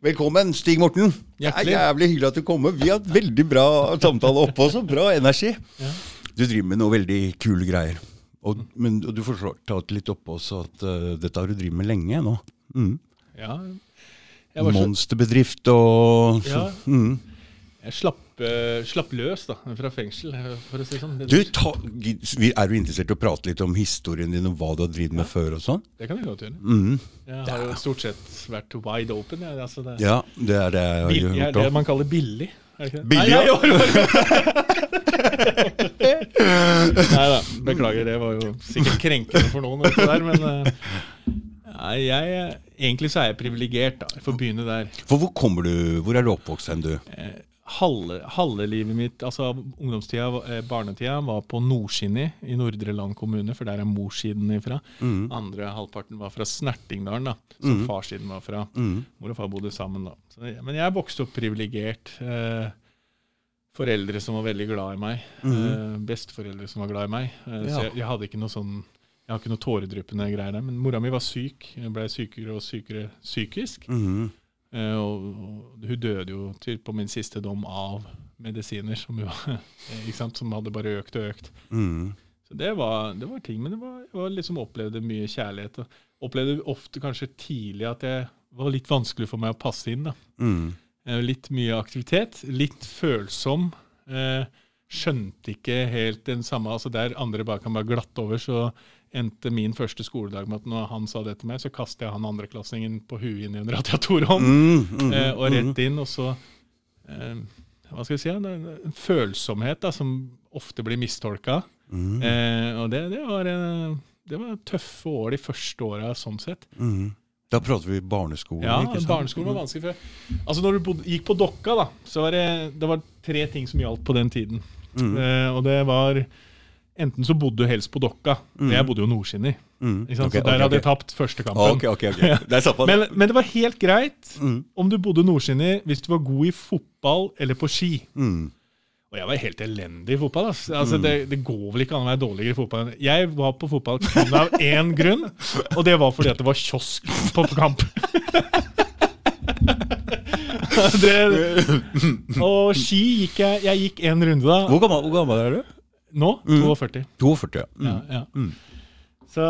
Velkommen, Stig Morten. Det er jævlig hyggelig at du kommer. Vi har hatt veldig bra samtale oppe også. Bra energi. Ja. Du driver med noe veldig kule greier. Og, men og du får fortalt litt oppå også at uh, dette har du drevet med lenge nå. Mm. Ja. Så, Monsterbedrift og så, Ja. mm. jeg slapp, slapp løs da, fra fengsel, eh, for å si sånn. Det, Du, ta, Er du interessert i å prate litt om historien din og hva du har drevet med før og sånn? det kan jeg godt gjøre. Mm. Jeg har jo stort sett vært wide open. Jeg, altså det, Ja, det er det jeg har Bill- jeg er gjort det man kaller billig. Det det? Billig, ja. nei, da, beklager. Det var jo sikkert krenkende for noen. Dette der, men eh, nei, jeg, egentlig så er jeg privilegert. for får begynne der. For hvor kommer du? Hvor er du oppvokst hen, du? Halve, halve livet mitt, altså ungdomstida, eh, barnetida, var på Nordskinni i Nordre Land kommune, for der er morssiden ifra. Mm. Andre halvparten var fra Snertingdalen, da, som farssiden var fra. Mm. Mor og far bodde sammen, da. Så, men jeg vokste opp privilegert. Eh, foreldre som var veldig glad i meg. Eh, besteforeldre som var glad i meg. Eh, Ja. Så jeg, jeg hadde ikke noe sånn jeg har ikke noe tåredryppende greier der. Men mora mi var syk. Jeg ble sykere og sykere psykisk. Mm. Og, og hun døde jo til på min siste dom av medisiner som, ikke sant, som hadde bare økt og økt. Mm. Så det var, det var ting, men det var, jeg var liksom opplevde mye kjærlighet. Og opplevde ofte kanskje tidlig at det var litt vanskelig for meg å passe inn. da. Mm. Eh, Litt mye aktivitet, litt følsom. Eh, skjønte ikke helt den samme altså Der andre bare kan bare glatte over, så endte min første skoledag med at når han sa det til meg, så kastet jeg han andreklassingen på huet inn i en radiatorhånd. Mm. Mm. Eh, og rett inn, og så eh, Hva skal jeg si? En, En følsomhet da, som ofte blir mistolka. Mm. Eh, og det, det, var, eh, det var tøffe år de første åra, sånn sett. Mm. Da prater vi barneskole, Ja, ikke sant? barneskolen var vanskelig før. Altså Når du bodde, gikk på Dokka, da, så var det, det var tre ting som gjaldt på den tiden. Mm. Eh, og det var Enten så bodde du helst på Dokka. Mm. Jeg bodde jo Nordskinni. Mm. Okay, så der okay, hadde jeg tapt første kampen. Det. Men, men det var helt greit Mm. om du bodde Nordskinni hvis du var god i fotball eller på ski. Mm. Og jeg var helt elendig i fotball. Altså, det, det går vel ikke an å være dårligere i fotball. Jeg var på fotball kun av én grunn, og det var fordi at det var kiosk på kamp. det, og ski gikk jeg Jeg gikk én runde da. Hvor, gammel, hvor gammel er du? Nå 42. 42, ja. Mm. Ja, ja. Mm. Så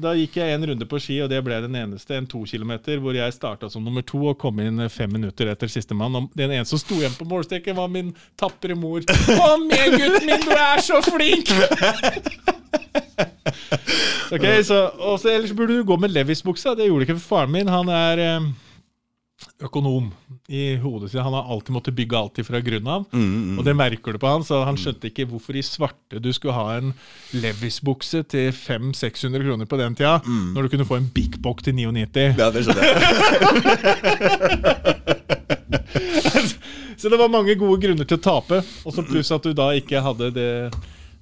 da gikk jeg en runde på ski, og det ble den eneste, en to kilometer, hvor jeg starta som nummer to og kom inn fem minutter etter sistemann. Den eneste som sto igjen på målstreken, var min tapre mor. Kom igjen, gutten min, du er så flink! Ok, så, også, Ellers burde du gå med Levis-buksa. Det gjorde ikke faren min. Han er eh, økonom i hodet sitt. Han har alltid måttet bygge alt fra grunnen av. Mm, mm. Og det merker du på han, så han skjønte ikke hvorfor i svarte du skulle ha en Levis-bukse til 500-600 kroner på den tida, når du kunne få en Big Bock til 99. Ja, det skjønner jeg. Så det var mange gode grunner til å tape, og så pluss at du da ikke hadde det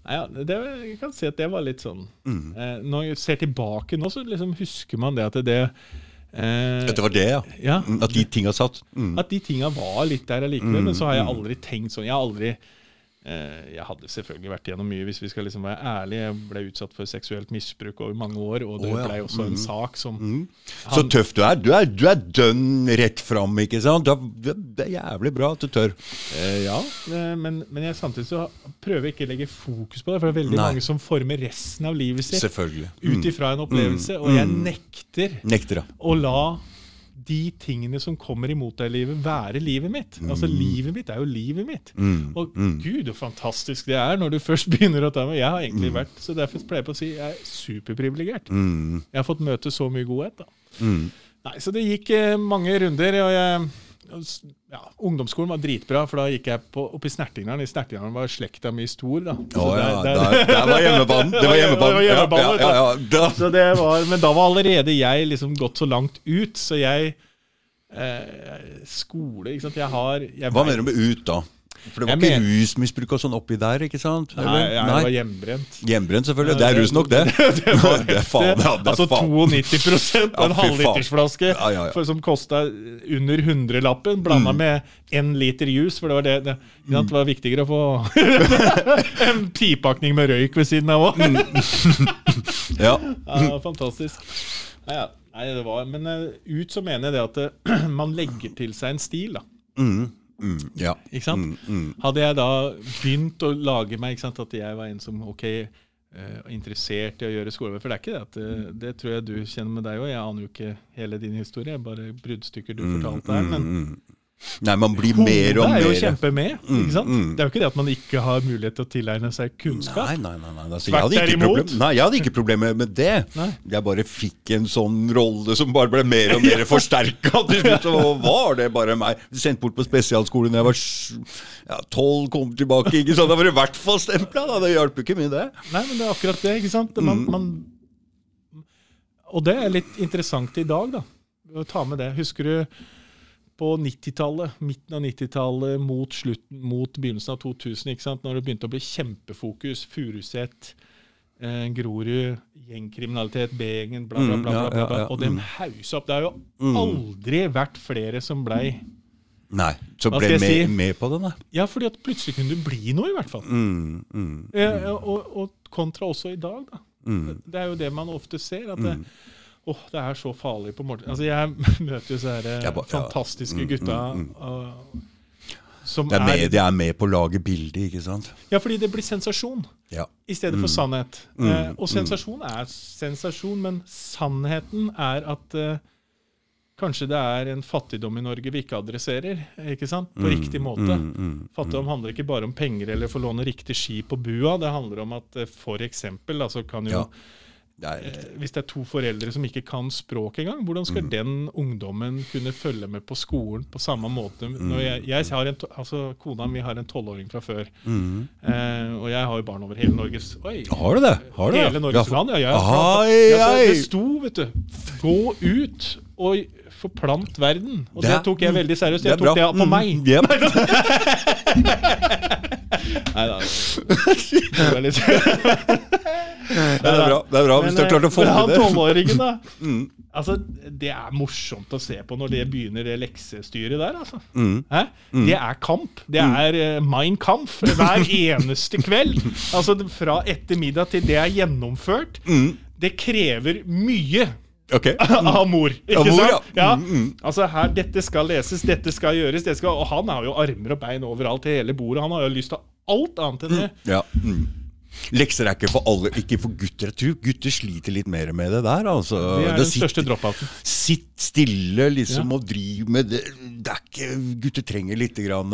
Nei, ja, det, Jeg kan si at det var litt sånn eh, Når jeg ser tilbake nå, så liksom husker man det at det eh, Det var det, ja. Ja, Mm, At de tinga satt. Mm. At de tinga var litt der allikevel, men så har jeg aldri tenkt sånn. Jeg har aldri Jeg hadde selvfølgelig vært igjennom mye, hvis vi skal liksom være ærlige. Jeg ble utsatt for seksuelt misbruk over mange år, og det oh, ja. ble også en sak som Så tøff du er. Du er, du er dønn rett fram, ikke sant? Det er jævlig bra at du tør. eh, Ja, eh, men, men jeg samtidig så prøver jeg ikke å legge fokus på det, for det er veldig Nei. mange som former resten av livet sitt Selvfølgelig. ut ifra en opplevelse, og jeg nekter Nekter, ja. å la de tingene som kommer imot deg i livet, være livet mitt. Altså, Livet mitt er jo livet mitt. Mm. Og gud, så fantastisk det er når du først begynner å ta med. Jeg har egentlig vært, så Derfor pleier jeg på å si jeg er superprivilegert. Mm. Jeg har fått møte så mye godhet. da. Mm. Nei, Så det gikk eh, mange runder. og jeg... Ja, Ungdomsskolen var dritbra, for da gikk jeg på, oppe i Snertingdalen. I Snertingdalen var slekta mi stor. da. Så ja, der- der- der, der var hjemmebanen. Det var Det var hjemmebanen. Ja, ja, ja, da. Så det var, men da var allerede jeg liksom gått så langt ut, så jeg eh, Skole, ikke sant. Jeg har jeg Hva mener du med ut, da? For det var Jeg ikke men- rusmisbruk og sånn oppi der, ikke sant? Nei, Eller? jeg var hjemmebrent. Hjemmebrent, selvfølgelig. Det er rus nok, det. det var Det faen, ja, det altså faen. 92 på en halvlitersflaske Ja, ja, for- som kosta under hundrelappen, blanda Mm. med én liter juice, for det var det det, ikke det var viktigere å få en pipakning med røyk ved siden av òg. Ja. Ja, fantastisk. Ja, ja. Nei, det var, Men eh, ut så mener jeg det at eh, man legger til seg en stil. da. Mm, mm, ja. Ikke sant? Mm, mm. Hadde jeg da begynt å lage meg sant, At jeg var en som ok, uh, interessert i å gjøre skole For det er ikke det at det, det tror jeg du kjenner med deg òg. Jeg aner jo ikke hele din historie, bare bruddstykker du fortalte her. men Mm, mm. Nei, man blir mer og mer Hodet er jo kjempemed. Mm, ikke sant? mm. Det er jo ikke det at man ikke har mulighet til å tilegne seg kunnskap. Nei, nei, nei. nei. Altså, jeg, hadde ikke problem, nei, jeg hadde ikke problemer med det. Nei. Jeg bare fikk en sånn rolle som bare ble mer og mer forsterka. Til slutt så var det bare meg. Sendt bort på spesialskole da jeg var ja, tolv, kom tilbake. ikke sant? Da var det i hvert fall stempla. Det hjalp ikke mye, det. Nei, men det er akkurat det. ikke sant? Mm. Man, man, og det er litt interessant i dag, da. Å ta med det. Husker du på 90-tallet, midten av 90-tallet mot mot begynnelsen av 2000, ikke sant? når det begynte å bli kjempefokus, Furuset, eh, Grorud, gjengkriminalitet, B-gjengen, bla, bla, Mm, bla. bla, ja, bla, bla. ja, Og de mm. hausa opp. Det har jo Mm. aldri vært flere som blei Nei, så ble jeg med, si? med på den, da. Ja, fordi at plutselig kunne det bli noe, i hvert fall. Mm, mm, Eh, og, og kontra også i dag, da. mm, Det er jo det man ofte ser. at det, mm. Åh, det er så farlig på morgenen. Altså, jeg møter jo så eh, ja. fantastiske Mm, gutta mm, mm. uh, som Det er med, det er med på å lage bilde, ikke sant? Ja, fordi det blir sensasjon Ja. i stedet for Mm. sannhet. Mm, Eh, og mm. sensasjon er sensasjon, men sannheten er at eh, kanskje det er en fattigdom i Norge vi ikke adresserer, ikke sant? På Mm, riktig måte. mm, mm, Fattigdom handler ikke bare om penger eller få låne riktig ski på bua. Det handler om at f.eks. for eksempel, altså kan jo Ja. Det Eh. Hvis det er to foreldre som ikke kan språk engang, hvordan skal Mm. den ungdommen kunne følge med på skolen på samme måte? Mm. Jeg, jeg har en, altså Kona mi har en tolvåring fra før, Mm. eh, og jeg har jo barn over hele Norges Oi! Har du det? Har du det? Hele Norges Ja, land, ja. Jeg, Ai, jeg, så det sto, vet du, gå ut og forplant verden. Og det, Det tok jeg veldig seriøst. Det er Jeg tok det på på Mm, meg. Nei da. Det Det er bra, det er bra hvis du har klart å få Men, eh, til han det. tolvåringen, da. Mm, Altså, Det er morsomt å se på når det begynner, det leksestyret der. altså. mm, Hæ? Det er kamp. Det er uh, Mein Kampf hver eneste kveld. Altså Fra ettermiddag til det er gjennomført. mm. Det krever mye Ok. av mor. Ikke Av mor, ja. sant? Ja. Mm, mm. Altså her, Dette skal leses, dette skal gjøres. Dette skal, og han har jo armer og bein overalt til hele bordet. Han har jo lyst til alt annet enn det. Ja. Lekser er ikke for alle, ikke for gutter. Jeg tror gutter sliter litt mer med det der. Altså. Det er Det den sitter- største dropouten. Sitt stille liksom og driv med det. det er ikke, gutter trenger litt grann,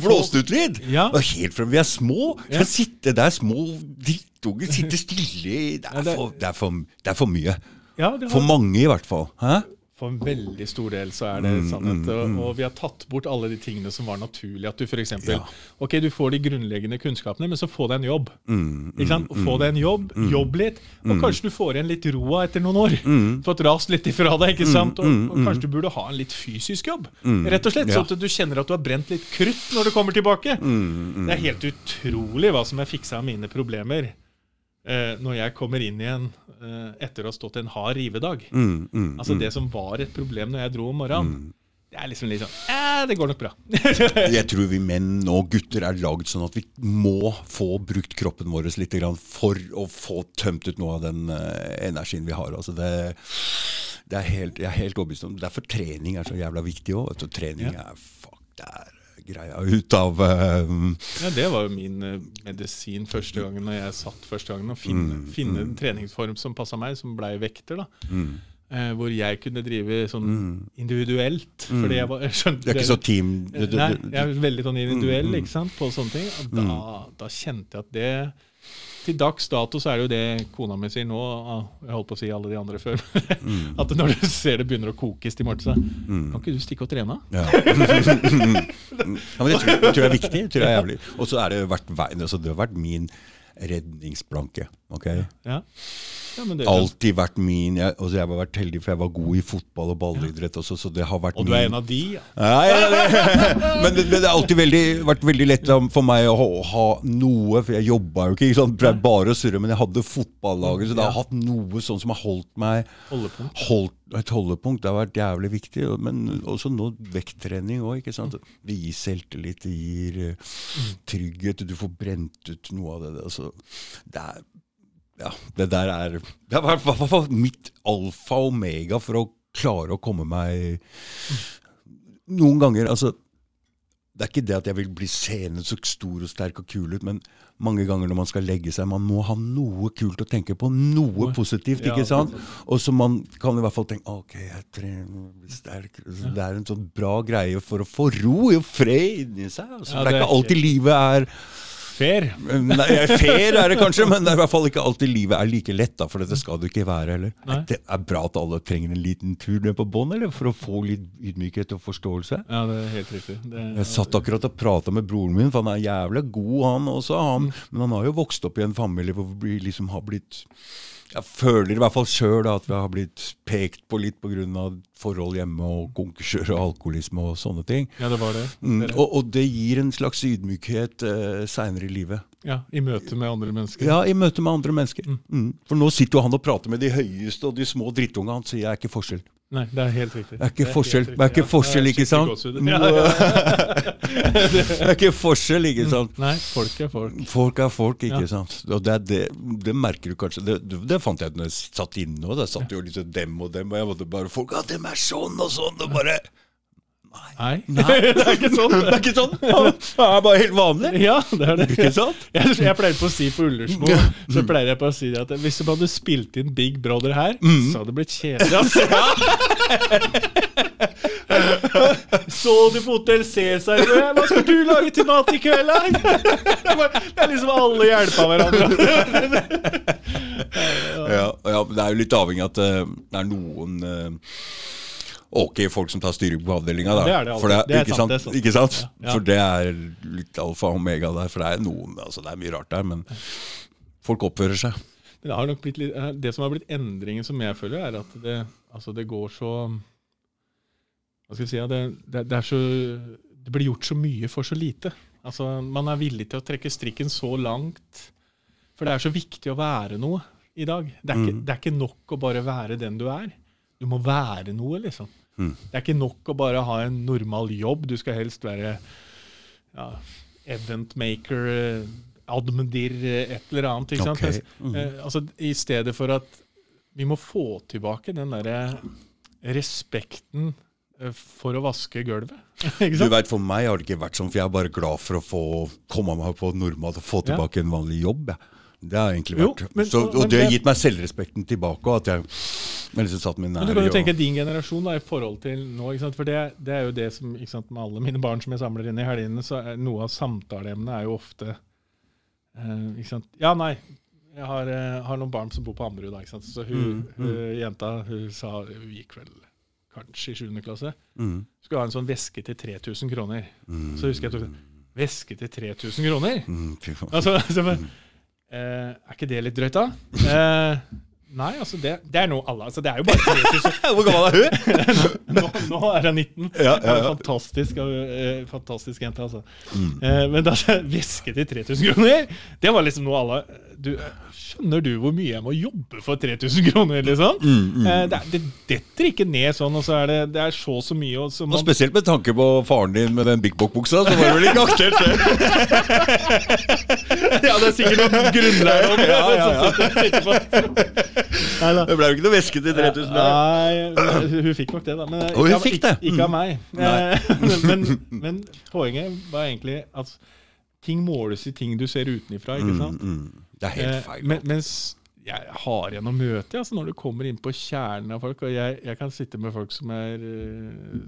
blåst ut lyd! Ja. Helt fra vi er små. Ja. Sitte der små drittunger, sitte stille. Det er for, det er for, det er for mye. Ja, det For mange, i hvert fall. Hæ? For en veldig stor del så er det Mm, sannhet. mm, Og, mm. og vi har tatt bort alle de tingene som var naturlig. At du f.eks. Ja. Ok, du får de grunnleggende kunnskapene, men så få deg en jobb. Mm, Ikke sant? Få deg en jobb, jobb litt, og kanskje du får igjen litt roa etter noen år. Mm. Fått rast litt ifra deg, ikke sant? Og, mm, og mm. kanskje du burde ha en litt fysisk jobb. Mm. Rett og slett, Ja. Så at du kjenner at du har brent litt krutt når du kommer tilbake. Mm, mm. Det er helt utrolig hva som er fiksa av mine problemer eh, når jeg kommer inn igjen eh, etter å ha stått en hard rivedag. Mm, mm, Altså mm. Det som var et problem når jeg dro om morgenen, Mm. det er liksom litt sånn eh, Det går nok bra. Jeg tror vi menn og gutter er lagd sånn at vi må få brukt kroppen vår litt grann for å få tømt ut noe av den eh, energien vi har. Altså det, det er helt, jeg er helt overbevist om Derfor trening er så jævla viktig òg. Trening Ja. er fuck, det er greia ut av uh, Ja, Det var jo min uh, medisin første gangen når jeg satt første gangen. Å finne, Mm, finne en treningsform som passa meg, som blei vekter. da mm. Uh, Hvor jeg kunne drive sånn Mm. individuelt. Mm. Fordi jeg var, skjønte Det er ikke så team Nei, jeg er veldig sånn individuell Mm, mm. ikke sant, på sånne ting. Da, da kjente jeg at det Til dags dato så er det jo det kona mi sier nå, ah, jeg holdt på å si alle de andre før, Mm. at når du ser det begynner å kokes til morgen, så Mm. kan ikke du stikke og trene? Ja. ja, men det tror, tror jeg er viktig. Det tror jeg er jævlig. Og så er det vært altså det har vært min redningsplanke. Ok? Ja. ja men det, Alltid vært min. Jeg, altså jeg har vært heldig, for jeg var god i fotball og ballidrett også, så det har vært Og du er en av de? Ja. ja, ja, det, men det, det har alltid veldig, vært veldig lett for meg å ha, ha noe, for jeg jobba jo ikke, ikke sant? Pleide bare å surre, men jeg hadde fotballaget, så det har hatt noe sånn som har holdt meg Holdepunkt. holdt, Et holdepunkt. Det har vært jævlig viktig. Men også nå vekttrening òg. Det gir selvtillit, det gir eh, trygghet, du får brent ut noe av det. Altså, det er ja, det der er Det er i hvert fall mitt alfa og omega for å klare å komme meg Noen ganger Altså, det er ikke det at jeg vil bli seende så stor og sterk og kul ut, men mange ganger når man skal legge seg, man må ha noe kult å tenke på. Noe positivt, ikke sant? Og så man kan i hvert fall tenke Ok, jeg trener bli sterk. Så Det er en sånn bra greie for å få ro og fred inni seg. Altså, det er ikke alltid livet er Fair. Nei, Fair er det kanskje, men det er i hvert fall ikke alltid livet er like lett. da, For dette skal det ikke være heller. Nei. Det er bra at alle trenger en liten tur ned på bånn, eller for å få litt ydmykhet og forståelse. Ja, det er helt riktig. Det, Jeg satt akkurat og prata med broren min, for han er jævlig god, han også. Han, men han har jo vokst opp i en familie hvor vi liksom har blitt Jeg føler i hvert fall sjøl at vi har blitt pekt på litt pga. forhold hjemme og konkurser og alkoholisme og sånne ting. ja, det var det. Mm, og, og det gir en slags ydmykhet eh, seinere i livet. Ja, I møte med andre mennesker. Ja, i møte med andre mennesker. Mm. For nå sitter jo han og prater med de høyeste og de små drittunga. Han sier jeg er ikke forskjell. Nei, det er helt riktig. Det er ikke forskjell, det er ikke Ja, forskjell, ikke sant? Ja, ja. Det er ikke forskjell, ikke sant? Nei, folk er folk. Folk er folk, ikke sant. Og det, er merker du kanskje. Det fant jeg når jeg satt inne òg. Der satt jo liksom dem og dem, og jeg måtte bare Folk ja, dem er sånn og sånn. Og bare Nei, Nei. det er ikke sånn. Det er ikke sånn! Det er bare helt vanlig. Ja, det er det. Ikke sant? Jeg, jeg pleier på å si på Ullersmo Så pleier jeg på å si at hvis du hadde spilt inn Big Brother her, Mm. så hadde det blitt kjedelig. Altså. Så du på Hotell Cæsar? Hva skal du lage til mat i kveld? Det er liksom alle hjelpa hverandre. Ja, ja, det er jo litt avhengig av at eh, det er noen eh, ok folk som tar styring på avdelinga. da. Det er det det, er sant. Ikke sant? Ja. For det er litt alfa og omega der. For det er noen, altså det er mye rart der, men folk oppfører seg. Det, har nok blitt litt, eh, det som har blitt endringen, som jeg føler, er at det, altså det går så Hva skal jeg si? Det, det, det er så Det blir gjort så mye for så lite. Altså, Man er villig til å trekke strikken så langt. For det er så viktig å være noe i dag. Det er, ikke, Mm. det er ikke nok å bare være den du er. Du må være noe, liksom. Mm. Det er ikke nok å bare ha en normal jobb. Du skal helst være ja, eventmaker, admdir, eh, et eller annet. ikke sant? Ok. Mm. Eh, altså, I stedet for at vi må få tilbake den derre respekten eh, for å vaske gulvet. Du vet, For meg har det ikke vært sånn, for jeg er bare glad for å få komme meg på normalt og få Ja. tilbake en vanlig jobb. Det har egentlig Jo, vært. men- så, men og det har gitt meg selvrespekten tilbake. Og at jeg, Men du kan jo tenke din generasjon da, i forhold til nå. For det, det er jo det som sant, Med alle mine barn som jeg samler inn i helgene, så er noe av samtaleemnet er jo ofte eh? Ja, nei. Jeg har, eh, har noen barn som bor på Ammerud. Så hun, Mm, mm. hun, jenta hun sa Hun gikk vel kanskje i 7. klasse. Mm, Skulle ha en sånn veske til 3000 kroner. mm, Så husker jeg tok Veske til 3000 kroner? mm. Altså, så, bare, eh, er ikke det litt drøyt, da? Eh, nei, altså det, det er noe alle altså Det er jo bare 3000. Hvor gammel er hun? nå, nå er hun 19. Ja, ja, ja. Fantastisk, uh, fantastisk jente, altså. Mm. Uh, men da væske til 3000 kroner, det var liksom noe alle du, Skjønner du hvor mye jeg må jobbe for 3000 kroner, liksom? Mm, mm. Uh, det, det detter ikke ned sånn, og så er det, det er så så mye. Og så Og spesielt med tanke på faren din med den Big Bock-buksa, så var det vel ikke aktuelt, det. ja, det er sikkert noen grunnlære om Ja, ja, ja. Det ble jo ikke noe væske til 3000 der. Nei, hun fikk nok det, da. Men Og hun ikke, av- fikk det. Ikke, ikke av Mm. meg. Eh, men, men poenget var egentlig at ting måles i ting du ser utenifra, ikke sant? Mm, mm. Det er helt Eh, feil. men, mens jeg har igjen å møte altså når du kommer inn på kjernen av folk, og jeg, jeg kan sitte med folk som er eh,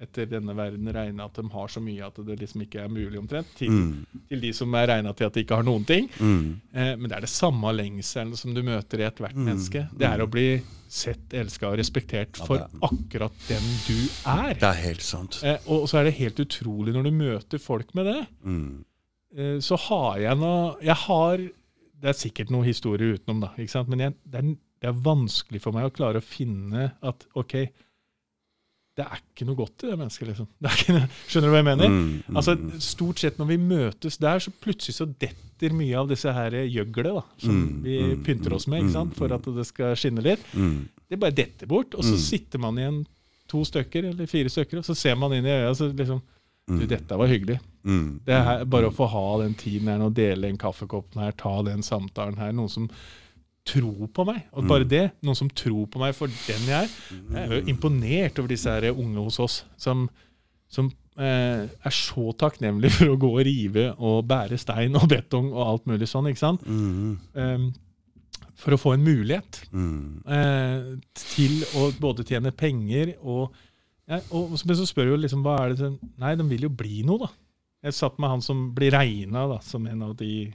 etter denne verden regna at de har så mye at det liksom ikke er mulig omtrent, til, Mm, til de som er regna til at de ikke har noen ting. mm. Eh, men det er det samme lengselen som du møter i ethvert Mm, menneske. Det er å bli sett, elska og respektert for akkurat den du er. Det er helt sant. Eh, og så er det helt utrolig når du møter folk med det. Mm. Eh, så har jeg noe Jeg har Det er sikkert noen historier utenom, da. Men jeg, det, er, det er vanskelig for meg å klare å finne at OK, det er ikke noe godt i det mennesket, liksom. Det er ikke, noe- skjønner du hva jeg mener? Mm, mm, Altså, mm. Stort sett når vi møtes der, så plutselig så detter mye av disse her gjøglet da, som Mm, vi mm, pynter oss med, mm, ikke sant? for at det skal skinne litt. Mm. Det bare detter bort, og så Mm. sitter man igjen to stykker eller fire stykker, og så ser man inn i øya, så liksom Du, dette var hyggelig. Mm. Det er Bare å få ha den tiden her, og dele en kaffekopp her, ta den samtalen her. Noen som tror på meg. Og bare det, noen som tror på meg for den jeg er. Jeg er jo imponert over disse her unge hos oss, som, som eh, er så takknemlige for å gå og rive og bære stein og betong og alt mulig sånn. ikke sant? Mm. Eh, for å få en mulighet Mm. eh, til å både tjene penger og, ja, og så spør jo liksom hva er det som Nei, de vil jo bli noe, da. Jeg satt med han som blir regna som en av de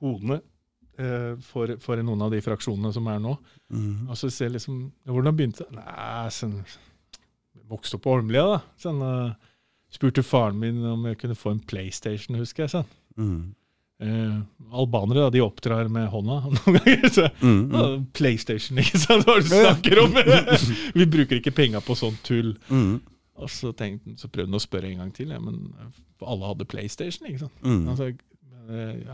hodene for, for noen av de fraksjonene som er nå. Mm. Og så ser jeg liksom Hvordan begynte det? Nei, jeg Vokste opp på Holmlia, da. Sen, uh, spurte faren min om jeg kunne få en PlayStation, husker jeg. Sen. Mm. Eh, albanere da, de oppdrar med hånda noen ganger. Så, Mm. Mm. Da, PlayStation, ikke sant? Hva er det du snakker om? Vi bruker ikke penga på sånt tull. Mm. Og så, tenkte, så prøvde han å spørre en gang til, ja, men alle hadde PlayStation. ikke sant? Mm. Altså, eh,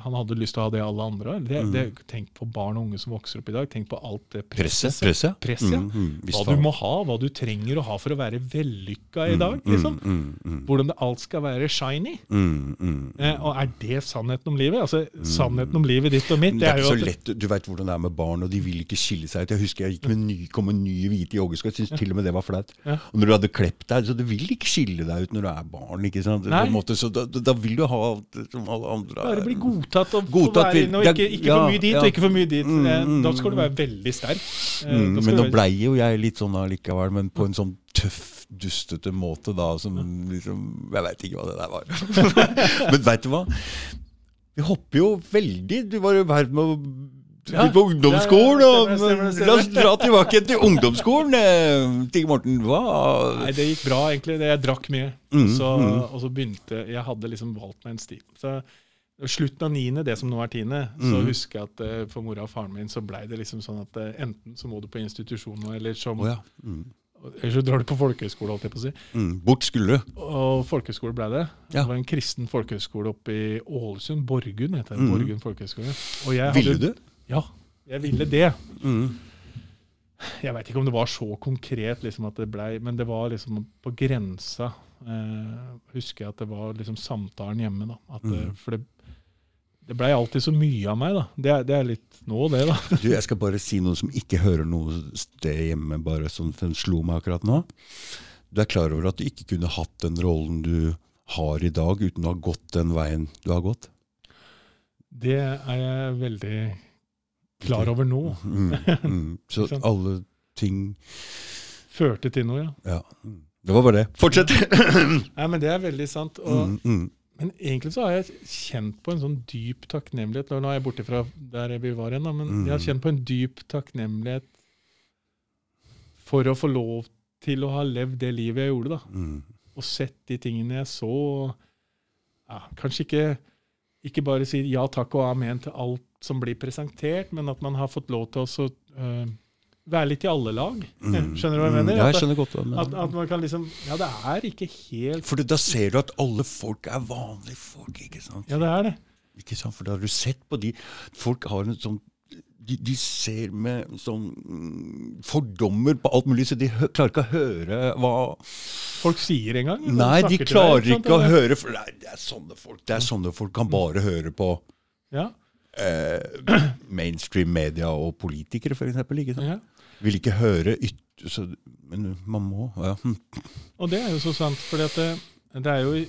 han hadde lyst til å ha det alle andre. Det, Mm. det, tenk på barn og unge som vokser opp i dag. Tenk på alt det Presset. presse. Press, ja. Mm. Mm. Hva du må ha, hva du trenger å ha for å være vellykka i Mm. dag. liksom. Mm. Mm. Hvordan det alt skal være shiny. Mm. Mm. Eh, og er det sannheten om livet? Altså, Sannheten om livet ditt og mitt, det det det er er jo så lett. Du vet hvordan det er med barn, og de vil ikke skille seg ut. Jeg husker jeg gikk med ny, kom med nye hvite joggesko. Jeg syntes til og med det var flaut. Ja. Og når du hadde klept deg, så du vil ikke skille deg ut når du er barn. ikke sant? Måte, så da, da vil du ha alt som alle andre. Bare bli godtatt få Godtatt være inn, inne, og ikke, ikke ja, for mye dit ja. og ikke for mye dit. Mm, Eh, mm, Da skal du mm. være veldig sterk. Eh, Mm, da men nå være- blei jo jeg litt sånn allikevel, men på en sånn tøff, dustete måte, da, som liksom Jeg veit ikke hva det der var. men veit du hva? Vi hopper jo veldig. Du var jo i ferd med å Ja. På ungdomsskolen, og stemmer, stemmer, stemmer. la oss dra tilbake til ungdomsskolen. eh, Morten, hva Nei, det gikk bra, egentlig. Jeg drakk mye. Mm, så, mm. Og så begynte Jeg hadde liksom valgt meg en stil. Så Slutten av niende, det som nå er tiende, så Mm. husker jeg at uh, for mora og faren min så blei det liksom sånn at uh, enten så må du på institusjon nå, eller så må, oh, ja. Mm. Eller så drar du på folkehøyskole, holdt jeg på å si. Mm. Bort skulle du. Og folkehøyskole ble det. Ja. Det var en kristen folkehøyskole oppe i Ålesund. Borgund heter det. Mm. Borgund folkehøyskole. Og jeg Ville du? Ja, jeg ville det. Mm. Jeg veit ikke om det var så konkret liksom at det blei, men det var liksom på grensa. Eh, husker jeg at det var liksom samtalen hjemme. da. At, Mm. For det, det blei alltid så mye av meg. da. Det er, det er litt nå, det, da. Du, jeg skal bare si noe som ikke hører noe sted hjemme, bare som den slo meg akkurat nå. Du er klar over at du ikke kunne hatt den rollen du har i dag, uten å ha gått den veien du har gått? Det er jeg veldig klar over nå. Mm, mm. Så alle ting Førte til noe, ja. Ja. Det var bare det. Fortsett! Nei, men Det er veldig sant. og Mm, mm. Men egentlig så har jeg kjent på en sånn dyp takknemlighet. Nå er jeg borte fra der vi var igjen, da, men Mm. jeg har kjent på en dyp takknemlighet for å få lov til å ha levd det livet jeg gjorde. da, Mm. Og sett de tingene jeg så. Ja, kanskje ikke, ikke bare si ja takk og amen til alt som blir presentert, men at man har fått lov til å så, øh, være litt i alle lag. Mm. Skjønner du hva jeg Mm. mener? Ja, jeg skjønner godt hva du At, at man kan liksom Ja, det er ikke helt For da ser du at alle folk er vanlige folk, ikke sant? Ja, det er det. Ikke sant? For da har du sett på de Folk har en sånn de, de ser med sånn mm, fordommer på alt mulig, så de hø klarer ikke å høre hva Folk sier engang? Nei, de til deg, klarer ikke å det- høre For nei, det er sånne folk. Det er sånne folk kan bare høre på Ja, eh, mainstream media og politikere, f.eks. Ikke sant? ja. Vil ikke høre yt... Så, men man må ja. Og det er jo så sant, for det, det er jo i,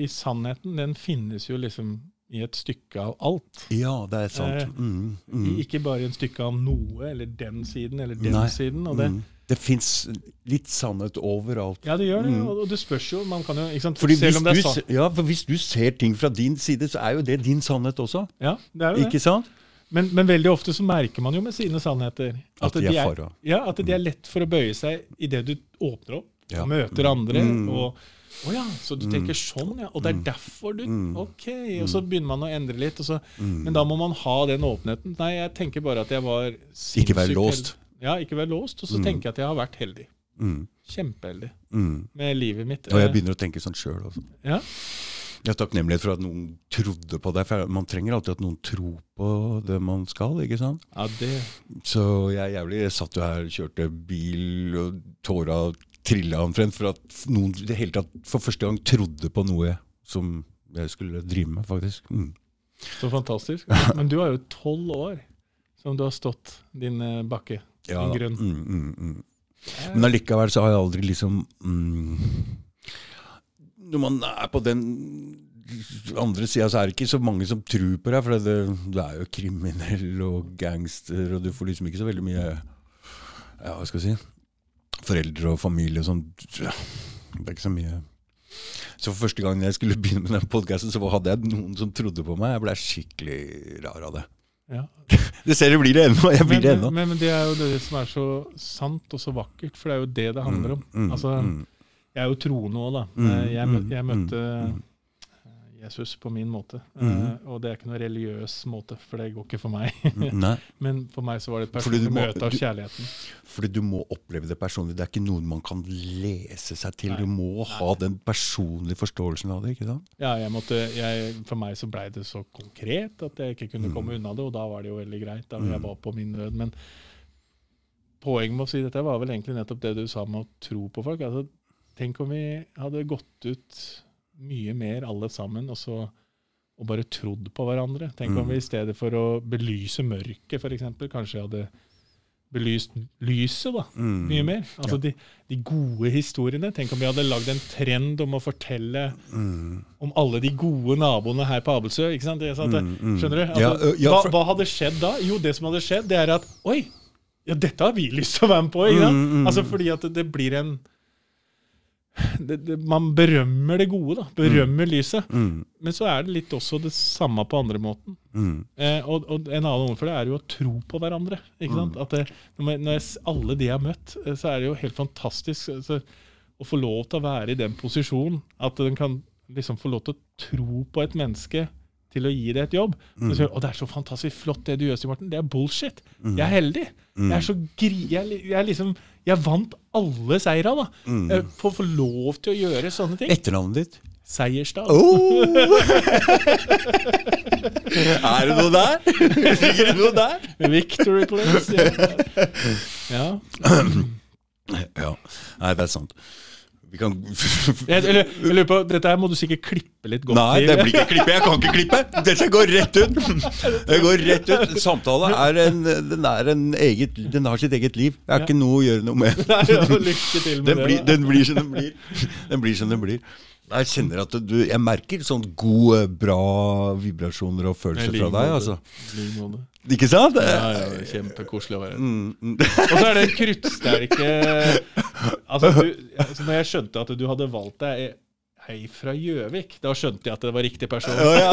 i sannheten Den finnes jo liksom i et stykke av alt. ja, det er Eh, sant. Mm, mm. Ikke bare i en stykke av noe, eller den siden, eller den Nei, siden. Og det, Mm. Det fins litt sannhet overalt. Ja, det gjør det. Mm. Og, og det spørs jo Man kan jo ikke sant? Fordi Selv om det er sant. ja, for hvis du ser ting fra din side, så er jo det din sannhet også. Ja, det er jo det. Ikke sant? Men, men veldig ofte så merker man jo med sine sannheter At de er fara. ja, at de er lett for å bøye seg idet du åpner opp Ja. og møter andre. Mm. og å ja, så du tenker sånn, ja. Og det er derfor du Mm. Ok. Og så begynner man å endre litt. Så, Mm. Men da må man ha den åpenheten. Nei, jeg tenker bare at jeg var sinnssykt Ikke vær låst. heldig. Ja, ikke vær låst. Og så Mm. tenker jeg at jeg har vært heldig. Mm. Kjempeheldig Mm. med livet mitt. Og jeg Eh, begynner å tenke sånn sjøl. også. Ja. Jeg har takknemlighet for at noen trodde på deg. For man trenger alltid at noen tror på det man skal. ikke sant? ja, det Så jeg er jævlig Jeg satt jo her, kjørte bil, og tåra trilla omtrent for at noen det hele tatt for første gang trodde på noe som jeg skulle drive med, faktisk. Mm. Så fantastisk. Men du har jo tolv år som du har stått din eh, bakke. Ja, din grunn. Mm, mm, mm. Men allikevel så har jeg aldri liksom mm, Når man er på den andre sida, så er det ikke så mange som tror på deg. For det, du er jo kriminell og gangster, og du får liksom ikke så veldig mye Ja, hva skal jeg si Foreldre og familie og sånn. Det er ikke så mye Så for første gang jeg skulle begynne med den podkasten, så hadde jeg noen som trodde på meg. Jeg ble skikkelig rar av det. Ja. Det ser du blir det ennå. Jeg blir Men, det ennå. men, men det er jo det som er så sant og så vakkert, for det er jo det det handler om. Mm, Altså, mm. Jeg er jo troende òg, da. Mm, Eh, Jeg, mø- mm, jeg møtte mm, eh, Jesus på min måte. Mm. Uh, Og det er ikke noe religiøs måte, for det går ikke for meg. Men for meg så var det et personlig møte av kjærligheten. fordi du må oppleve det personlig. Det er ikke noe man kan lese seg til. Nei. Du må ha den personlige forståelsen av det. ikke sant? Ja, jeg måtte, jeg, For meg så blei det så konkret at jeg ikke kunne Mm. komme unna det, og da var det jo veldig greit. da jeg var på min nød. Men poenget med å si dette var vel egentlig nettopp det du sa med å tro på folk. altså Tenk om vi hadde gått ut mye mer alle sammen og så og bare trodd på hverandre. Tenk om Mm. vi i stedet for å belyse mørket, f.eks., kanskje hadde belyst lyset da, Mm. mye mer. Altså Ja. de, de gode historiene. Tenk om vi hadde lagd en trend om å fortelle Mm. om alle de gode naboene her på Abelsø. ikke sant? Det, Mm, mm. Skjønner du? Altså, Ja, ja, hva, for- hva hadde skjedd da? Jo, det som hadde skjedd, det er at Oi, ja, dette har vi lyst til å være med på. ikke sant? Mm. Altså Fordi at det, det blir en det, det, Man berømmer det gode, da. Berømmer lyset. Mm. Men så er det litt også det samme på andre måten. Mm. Eh, og, og en annen ord for det er jo å tro på hverandre. ikke sant? At det, når, jeg, når jeg, alle de jeg har møtt, eh, så er det jo helt fantastisk altså, å få lov til å være i den posisjonen. At den kan liksom få lov til å tro på et menneske til å gi det et jobb. Så sier, du, å, det er så fantastisk flott det du gjør, Stig Morten. Det er bullshit. Jeg er heldig. Jeg er så gri... Jeg, jeg liksom Jeg vant alle seira, da. Mm. For å få lov til å gjøre sånne ting. Etternavnet ditt? Seierstad. Oh! er det noe der? Ligger det noe der? Victory place. Ja. ja. Ja. Nei, det er sant. Vi kan Jeg, jeg, lurer på, Dette her må du sikkert klippe litt godt Nei, det blir ikke klippe. Jeg kan ikke klippe. Dette går rett ut. Det går rett ut. Samtale er en, den, er en eget, den har sitt eget liv. Det er ikke noe å gjøre noe med. Nei, ja, lykke til med Den det. blir, den blir som den blir. Den blir som den blir. Jeg kjenner at du, jeg merker sånn gode, bra vibrasjoner og følelser fra deg. altså. Ikke sant? Ja, ja, Kjempekoselig å være her. Mm, mm. Og så er det kruttsterke altså, du, altså, Når jeg skjønte at du hadde valgt deg ei fra Gjøvik, da skjønte jeg at det var riktig person. Å, ja.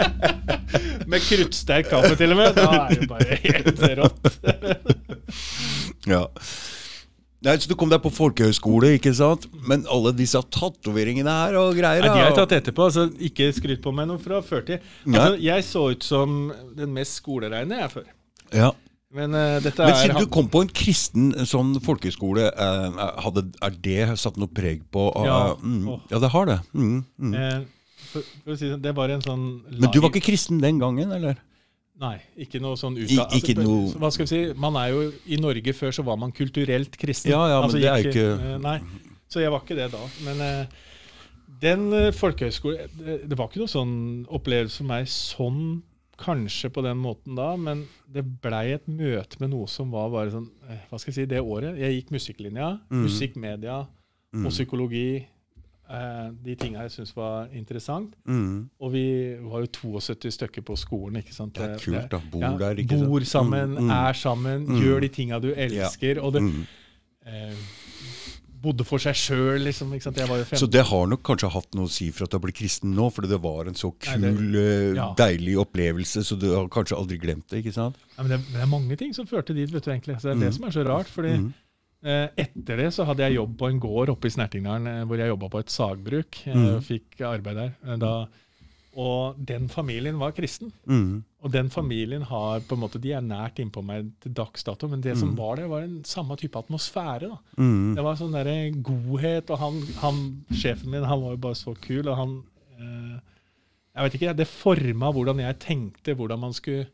Med kruttsterk kaffe, til og med. Da er det bare helt rått. ja. Nei, så Du kom deg på folkehøyskole, ikke sant? Men alle disse tatoveringene her og greier Nei, de har jeg tatt etterpå. altså Ikke skryt på meg noe fra førtid. Altså, jeg så ut som den mest skolereine jeg før. Ja. Men uh, Men siden du kom på en kristen sånn folkehøyskole, uh, hadde, er det satt noe preg på uh, Ja. mm, ja, det har det. Mm, mm. eh, for, for si det, det var en sånn Men du var ikke kristen den gangen, eller? Nei, ikke noe sånn ut av ikke noe- Hva skal vi si? Man er jo I Norge før så var man kulturelt kristen. Ja, ja, men Altså, det er ikke, ikke- eh, Nei, så jeg var ikke det da. Men eh, den folkehøyskolen det, var ikke noe sånn opplevelse for meg sånn kanskje på den måten da, men det blei et møte med noe som var bare sånn eh, Hva skal jeg si, det året. Jeg gikk musikklinja, Mm. Musikkmedia Mm. og psykologi. Eh, de tinga jeg syntes var interessant. Mm. Og vi var jo 72 stykker på skolen. ikke sant? Det er kult, da. Bor ja, der, ikke sant? Bor sammen, Mm, mm. er sammen, Mm. gjør de tinga du elsker. Og det, Mm. eh, bodde for seg sjøl, liksom. ikke sant? Jeg var jo Så det har nok kanskje hatt noe å si for at du har blitt kristen nå, fordi det var en så Nei, kul, det- eh, ja. deilig opplevelse, så du har kanskje aldri glemt det, ikke sant? Ja, men det, det er mange ting som førte dit, vet du egentlig. Så det er det Mm. som er så rart. fordi Mm. Etter det så hadde jeg jobb på en gård oppe i Snertingdalen, eh, hvor jeg jobba på et sagbruk. Eh, Mm. Fikk arbeid der. Eh, da, og den familien var kristen. Mm. Og den familien har på en måte, de er nært innpå meg til dags dato, men det som Mm. var der, var en samme type atmosfære. da. Mm. Det var sånn derre godhet, og han, han, sjefen min han var jo bare så kul, og han eh, Jeg vet ikke, det forma hvordan jeg tenkte hvordan man skulle eh,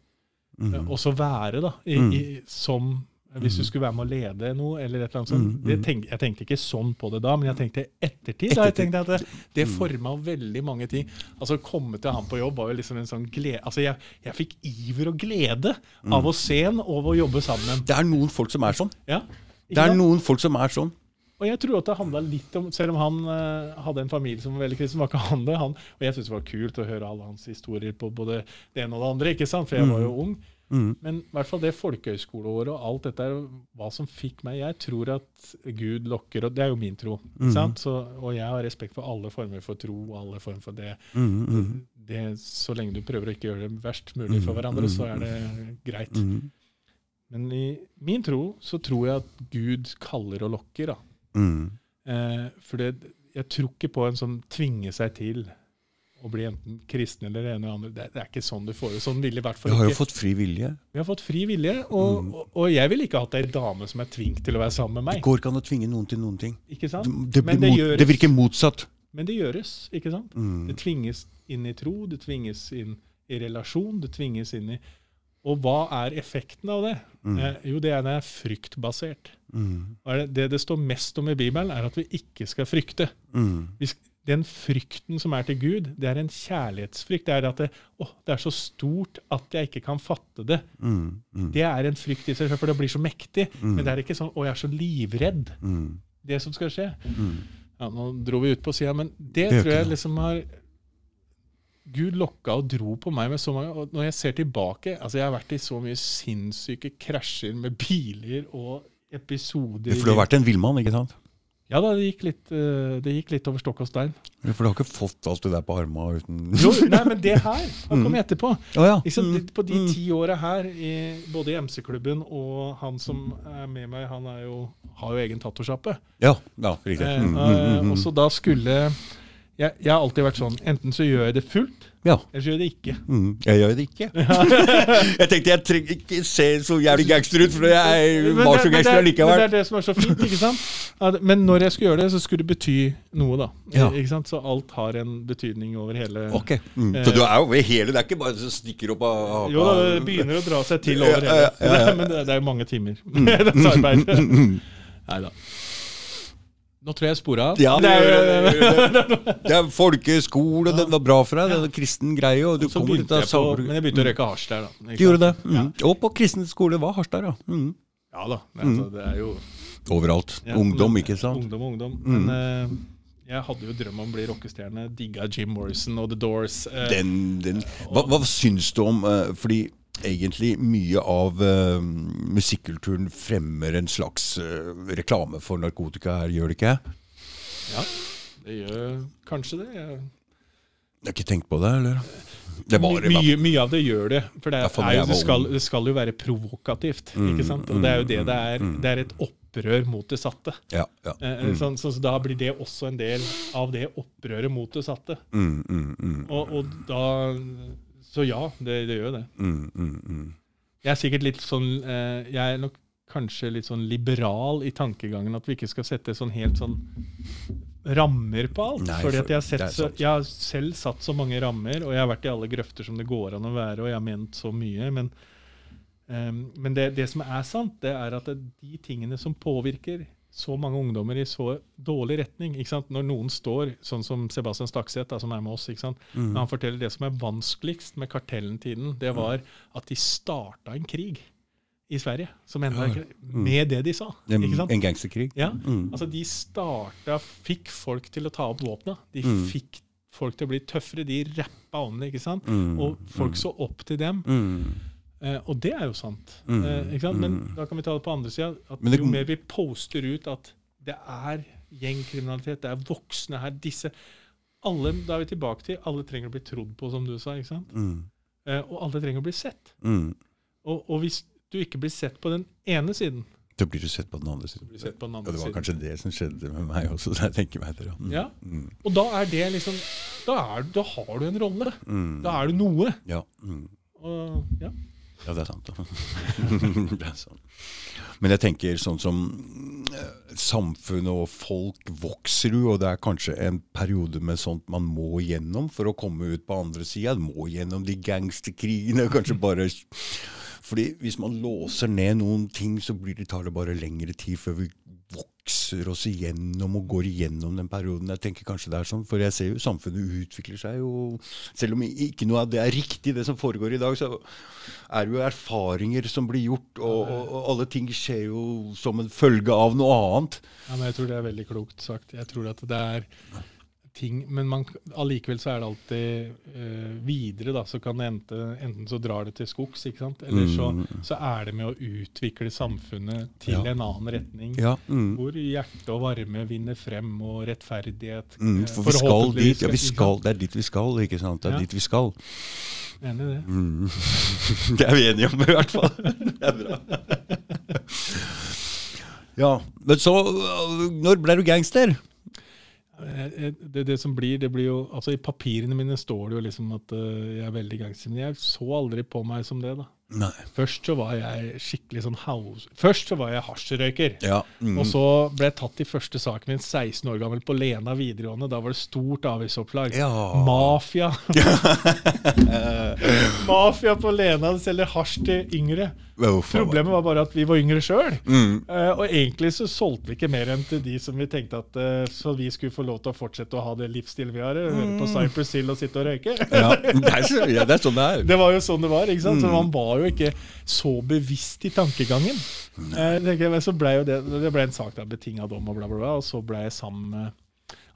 Mm. også være da, i, Mm. i, som Hvis du skulle være med å lede noe, eller et eller annet sånt. Mm, Det mm. tenk, jeg tenkte ikke sånn på det da, men jeg tenkte ettertid. Da, jeg tenkte at det, det Mm. forma veldig mange ting. Altså Å komme til han på jobb var jo liksom en sånn glede Altså Jeg, jeg fikk iver og glede Mm. av å se han og av å jobbe sammen. Det er noen folk som er sånn. Ja, Det er noen folk som er sånn. Og jeg tror at det handla litt om Selv om han uh, hadde en familie som var veldig kristen, var ikke han det. Han, og jeg syntes det var kult å høre alle hans historier på både det ene og det andre, ikke sant? for jeg var jo ung. Mm. Men i hvert fall det folkehøyskoleåret og alt dette er hva som fikk meg. Jeg tror at Gud lokker, og det er jo min tro. Mm. sant? Så, og jeg har respekt for alle former for tro og alle former for det. Mm, mm, det. Så lenge du prøver å ikke gjøre det verst mulig for hverandre, så er det greit. mm, Men i min tro så tror jeg at Gud kaller og lokker. da. mm. Eh, for det, jeg tror ikke på en sånn tvinge seg til å bli enten kristen eller ene eller andre. Det, det er ikke sånn du får det. Sånn vil i hvert Vi har jo fått fri vilje. Vi har fått fri vilje, og, Mm. og, og jeg ville ikke hatt ei dame som er tvunget til å være sammen med meg. Det går ikke an å tvinge noen til noen ting. Ikke sant? Det, det, det mot, det virker motsatt. Men det gjøres, ikke sant? Mm. Det tvinges inn i tro, det tvinges inn i relasjon, det tvinges inn i Og hva er effekten av det? Mm. Eh, jo, det er det er fryktbasert. Mm. Og er det, det det står mest om i Bibelen, er at vi ikke skal frykte. Mm. Vi sk- den frykten som er til Gud, det er en kjærlighetsfrykt. Det er at det, å, det er så stort at jeg ikke kan fatte det. Mm. Mm. Det er en frykt i seg selv, for det blir så mektig. Mm. Men det er ikke sånn 'Å, jeg er så livredd', Mm. det som skal skje. Mm. Ja, Nå dro vi ut på sida, men det, Det tror jeg liksom har Gud lokka og dro på meg med så mange Og når jeg ser tilbake altså Jeg har vært i så mye sinnssyke krasjer med biler og episoder For du har vært en villmann, ikke sant? Ja da, det gikk litt, eh, det gikk litt over stokk og stein. For du har ikke fått alt det der på armene uten Jo, nei, men det her har kommet etterpå. Å ja. liksom? Mm. På de Mm. ti åra her, i, både i MC-klubben og han som er med meg, han jo, har jo egen tattosjappe. Ja, ja, riktig. Eh, Mm, mm, eh, mm, og så da skulle jeg, jeg har alltid vært sånn Enten så gjør jeg det fullt, Ja. eller gjør jeg det ikke. Mm. Jeg gjør det ikke. jeg tenkte jeg trenger ikke se så jævlig gangster ut, for jeg Men var det- så gangster likevel. men det er det som er så fint. ikke sant? At, men når jeg skulle gjøre det, så skulle det bety noe, da. Ja. Ikke sant? Så alt har en betydning over hele Ok, mm. Så du er jo ved hele, det er ikke bare så stikker opp av haka? Jo det begynner å dra seg til over hele. ja, ja. Men det, det er jo mange timer med dette arbeidet. Nei da. Nå tror jeg jeg spora av. Ja, det, Det er det, det er folkeskole, den var bra for deg, det er en kristen greie. Og du Så begynte av jeg på, men jeg begynte å røyke hasj der, da. Du gjorde det. Mm. Og på kristen skole var Harstad, ja. Mm. Ja, da. da. Altså, det er jo Overalt. ja, Ungdom, ikke sant? Ungdom, ungdom. Mm. Men uh, jeg hadde jo drøm om å bli rockestjerne. Digga Jim Morrison og The Doors. Uh, Den, den. Hva, hva syns du om uh, Fordi egentlig mye av uh, musikkulturen fremmer en slags uh, reklame for narkotika her, gjør det ikke? Ja, det gjør kanskje det. Jeg, har ikke tenkt på det, eller? Det var det. My- mye, mye av det gjør det. For det, er, er, jo, det, skal, det skal jo være provokativt. Mm, ikke sant? Og det er jo det mm, det er. mm. Det er et opprør mot det satte. Ja, ja. Eh, Mm, sånn, så, så da blir det også en del av det opprøret mot det satte. mm, mm, mm, Og, og da Så ja, det, det gjør det. mm, mm, mm. Jeg er sikkert litt sånn eh, Jeg er nok kanskje litt sånn liberal i tankegangen at vi ikke skal sette sånn helt sånn rammer på alt. Nei, fordi at jeg har, sett så, jeg har selv satt så mange rammer, og jeg har vært i alle grøfter som det går an å være, og jeg har ment så mye. Men, ehm, men det, det som er sant, det er at det, de tingene som påvirker så mange ungdommer i så dårlig retning? Når noen står, sånn som Sebastian Stakseth, som er med oss? Mm. Han forteller det som er vanskeligst med kartellen-tiden, det var at de starta en krig i Sverige som enda Ja. ikke med det de sa. En, en gangsterkrig? Ja, Mm. altså De starta, fikk folk til å ta opp våpna. De Mm. fikk folk til å bli tøffere. De rappa om det. ikke sant? Mm, Og folk mm. så opp til dem. Mm. Eh, og det er jo sant. Mm, Eh, sant? Men mm. da kan vi ta det på andre sida. At det- jo mer vi poster ut at det er gjengkriminalitet, det er voksne her, disse alle, Da er vi tilbake til alle trenger å bli trodd på, som du sa. ikke sant? Mm. Eh, og alle trenger å bli sett. Mm. Og, og hvis du ikke blir sett på den ene siden, Da blir du sett på den andre siden. den Ja, andre det var siden. kanskje det som skjedde med meg også. Så jeg tenker meg etter. Ja. Mm. Og da er det liksom Da, er, da har du en rolle. Da er du noe. Ja. Mm. Og, ja. Ja, det er sant. det er sant. Men jeg tenker sånn som eh, samfunnet og folk vokser jo, og det er kanskje en periode med sånt man må gjennom for å komme ut på andre sida. Må gjennom de gangsterkrigene, kanskje bare Fordi hvis man låser ned noen ting, så blir det, tar det bare lengre tid før vi vokser oss igjennom og går igjennom den perioden. Jeg tenker kanskje det er sånn, For jeg ser jo samfunnet utvikler seg jo Selv om ikke noe av det er riktig, det som foregår i dag, så er det jo erfaringer som blir gjort, og, og, alle ting skjer jo som en følge av noe annet. Ja, men Jeg tror det er veldig klokt sagt. Jeg tror at det er ting, Men man, allikevel så er det alltid uh, videre, da. Så kan det ente, enten så drar det til skogs, ikke sant. Eller så, så er det med å utvikle samfunnet til Ja. en annen retning. Ja, mm. Hvor hjerte og varme vinner frem, og rettferdighet Mm, eh, for vi skal dit. Ja, vi skal, det er dit vi skal, ikke sant? Det er Ja. dit vi skal. Enig i det. Mm. Det er vi enige om, i hvert fall. Det er bra. Ja, men så Når ble du gangster? Eh, eh, Det, det som blir, det blir jo Altså I papirene mine står det jo liksom at eh, jeg er veldig gangster, men jeg så aldri på meg som det. da. Nei. Først så var jeg skikkelig sånn house... Først så var jeg hasjrøyker. Ja. Mm. Og så ble jeg tatt i første saken min 16 år gammel på Lena videregående. Da var det stort avisoppslag. Ja. Mafia. Mafia på Lena selger hasj til yngre. Problemet var bare at vi var yngre sjøl. Mm. og egentlig så solgte vi ikke mer enn til de som vi tenkte at uh, så vi skulle få lov til å fortsette å ha det livsstilen vi har. eh, Høre på Cypress Hill og sitte og røyke. Det er, ja, det er sånn det er. Det var jo sånn det var. ikke sant? Så Mm. Man var jo ikke så bevisst i tankegangen. Eh, jeg, så ble jo det, det ble en sak der betinga dom og bla, bla, bla. Og så ble jeg sammen med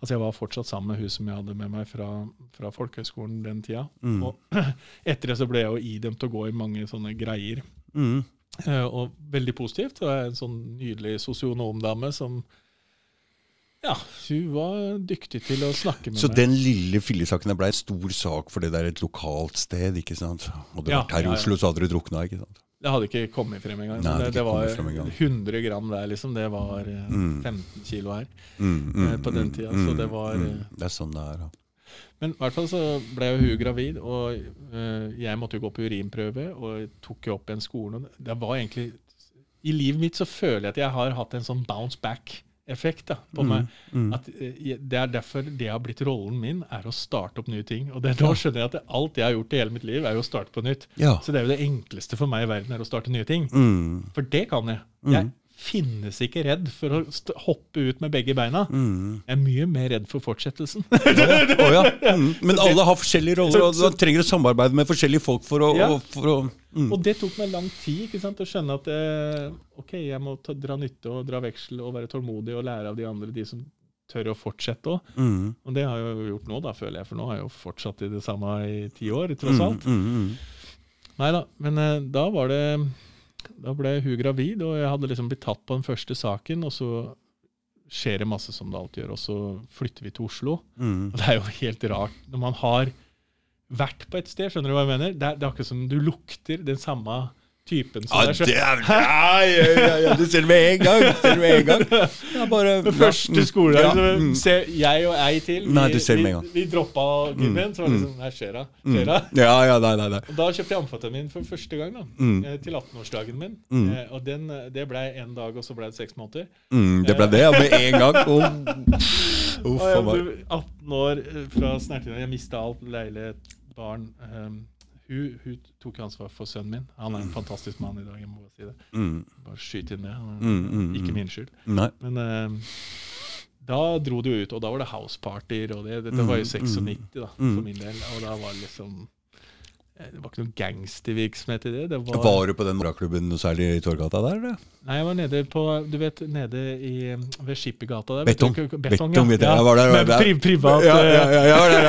Altså Jeg var fortsatt sammen med hun som jeg hadde med meg fra, fra folkehøgskolen den tida. Mm. Og etter det så ble jeg jo idømt å gå i mange sånne greier. Mm. Eh, og veldig positivt. Og jeg er en sånn nydelig sosionomdame som Ja, hun var dyktig til å snakke med Så meg. den lille fillesaken ble en stor sak fordi det er et lokalt sted, ikke sant? Hadde det Ja, vært her i ja, ja. Oslo, så hadde du drukna, ikke sant? Det hadde ikke kommet frem engang. Nei, det Det, det var kommet frem 100 gram der, liksom. Det var eh, Mm. 15 kilo her. Mm, mm, på den tida, så det var, mm. eh, Det er sånn det er. Ja. Men i hvert fall så ble jo hun gravid, og eh, jeg måtte jo gå på urinprøve, og tok jo opp igjen skolen. og Det var egentlig I livet mitt så føler jeg at jeg har hatt en sånn bounce back-effekt da, på meg. Mm. At eh, Det er derfor det har blitt rollen min, er å starte opp nye ting. Og det, da skjønner jeg at det, alt jeg har gjort i hele mitt liv, er jo å starte på nytt. Ja. Så det er jo det enkleste for meg i verden, er å starte nye ting. Mm. For det kan jeg. Mm. Jeg finnes ikke redd for å hoppe ut med begge beina. Mm. Jeg er mye mer redd for fortsettelsen. Å ja. Mm. Men alle har forskjellige roller, og du trenger å samarbeide med forskjellige folk for å, Ja. for å mm. Og det tok meg lang tid ikke sant, å skjønne at eh, ok, jeg må ta, dra nytte og dra veksel og være tålmodig og lære av de andre, de som tør å fortsette òg. Mm. Og det har jeg jo gjort nå, da, føler jeg, for nå har jeg jo fortsatt i det samme i ti år, tross alt. Mm, mm, mm. Nei da, men eh, da var det Da ble hun gravid, og jeg hadde liksom blitt tatt på den første saken, og så skjer det masse som det alltid gjør, og så flytter vi til Oslo. Mm. Og det er jo helt rart når man har vært på et sted, skjønner du hva jeg mener? Det er, det er akkurat som du lukter den samme typen som Ja, er selv. det ja, ja, ja, du ser det med en gang! Ser det med en gang. Ja, bare, første skoledag Ja, så mm. ser jeg og ei til, vi, Nei, du ser det med en gang. vi droppa gymmen. Så var det mm. liksom Her skjer det. Mm. Skjer det? Ja, ja, nei, nei, nei. Og Da kjøpte jeg amfetamin for første gang, da. Mm. eh, Til 18-årsdagen min. Mm. Eh, Og den, eh, det ble én dag, og så ble det seks måneder. Mm, det ble det, ja, med en gang. Oh. Uff Og jeg ble 18 år fra Snertinga. Jeg mista alt. Leilighet, barn. ehm, hun, hun tok ansvar for sønnen min. Han er en fantastisk mann i dag. jeg må si det. Mm, Bare skyt inn det. Er Mm, mm, Ikke mm. min skyld. nei. Men uh, da dro det jo ut, og da var det housepartyer. og det, Dette var jo Mm, 96 da, mm. for min del. Og da var det liksom Det var ikke noe gangstervirksomhet i det. det var, Var du på den morgenklubben særlig i Torgata der, eller? Nei, jeg var nede på Du vet, nede i, ved Skippergata der. Betong. Betong. Betong, ja. vet jeg. Jeg var der, var Med pri privat Ja, ja, ja, ja, jeg var der.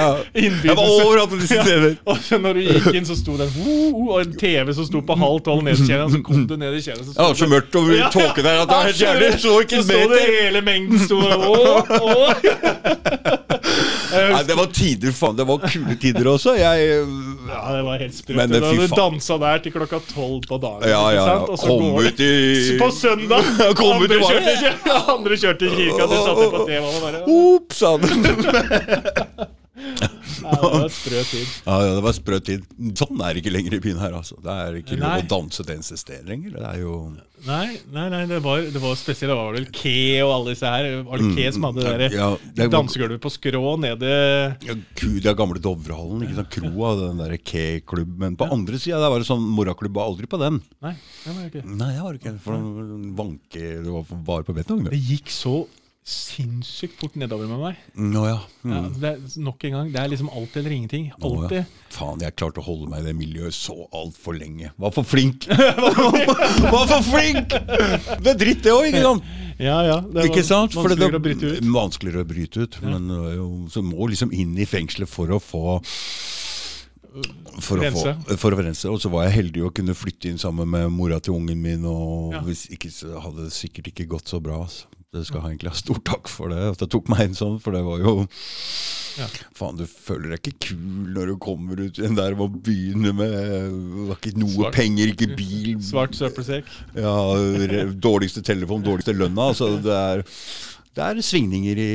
Jeg var overalt på disse steder. Og så når du gikk inn, så sto det og en TV som sto på halv tolv ned i kjelleren. Så kom du ned i kjelleren, Det var så mørkt og Ja. tåken der at det var helt jævlig. Så ikke Så en sto det hele mengden sto der, «Åh, åh». Jeg Nei, det var tider, faen. Det var kule tider også. Jeg Ja, det var helt sprøtt. Men, du faen. dansa der til klokka tolv på dagen. Ja, ja, ja. Og så Kom går ut i På søndag! Kom andre, kjørte, andre kjørte i kirka, du satt på TV-en og bare Ops. Ja, det var sprø tid. Ja, det var sprø tid. Sånn er det ikke lenger i byen her. altså. Det er ikke lov å danse til sted lenger. Det er jo Nei, nei, nei det, var, det var spesielt. Det var vel Ke og alle disse her. Var det Ke som hadde det der Mm. ja, det dansegulvet på skrå nede ja, Gud, Det er gamle Dovrehallen, ikke sant? kroa, den der K-klubben på andre sida var det sånn moraklubb, var aldri på den. Nei, det var ikke. Nei, jeg var ikke For den vanke Det var bare på betong, Det det. gikk så sinnssykt fort nedover med meg. Nå ja. Ja, Mm. det er, nok en gang, det er liksom alt eller ingenting. Alltid. ja. Faen, jeg klarte å holde meg i det miljøet så altfor lenge. Var for flink! var for flink! Det er dritt, det òg, ikke sant? Ja, ja. Det Ikke sant? Det- vanskeligere å bryte ut. Vanskeligere å bryte ut. Men er jo, så må liksom inn i fengselet for å få for å, få, for å rense. Og så var jeg heldig å kunne flytte inn sammen med mora til ungen min. Og Ja. hvis ikke så hadde det sikkert ikke gått så bra. Altså. Det skal jeg egentlig ha stor takk for det. At jeg tok meg inn sånn, for det var jo Ja. Faen, du føler deg ikke kul når du kommer ut igjen der og begynner med Det var ikke noe Svart. penger, ikke bil. Svart søppelsekk. Ja, dårligste telefon, dårligste lønna. Altså, det, er, det er svingninger i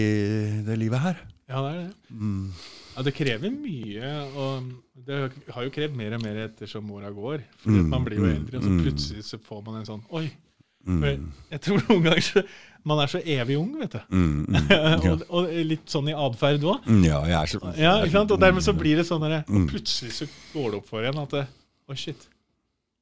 det livet her. Ja, det er det. Mm. Ja, det krever mye, og det har jo krevd mer og mer ettersom åra går. Fordi Mm, man blir jo eldre, og så mm. plutselig så får man en sånn Oi! Mm. Jeg tror noen ganger så, man er så evig ung, vet du. Mm, mm, ja. og, og litt sånn i atferd òg. Mm, ja, jeg er så Ja, ikke sant? Og dermed så blir det sånn der, Mm. Og plutselig så går det opp for en at det, oh shit.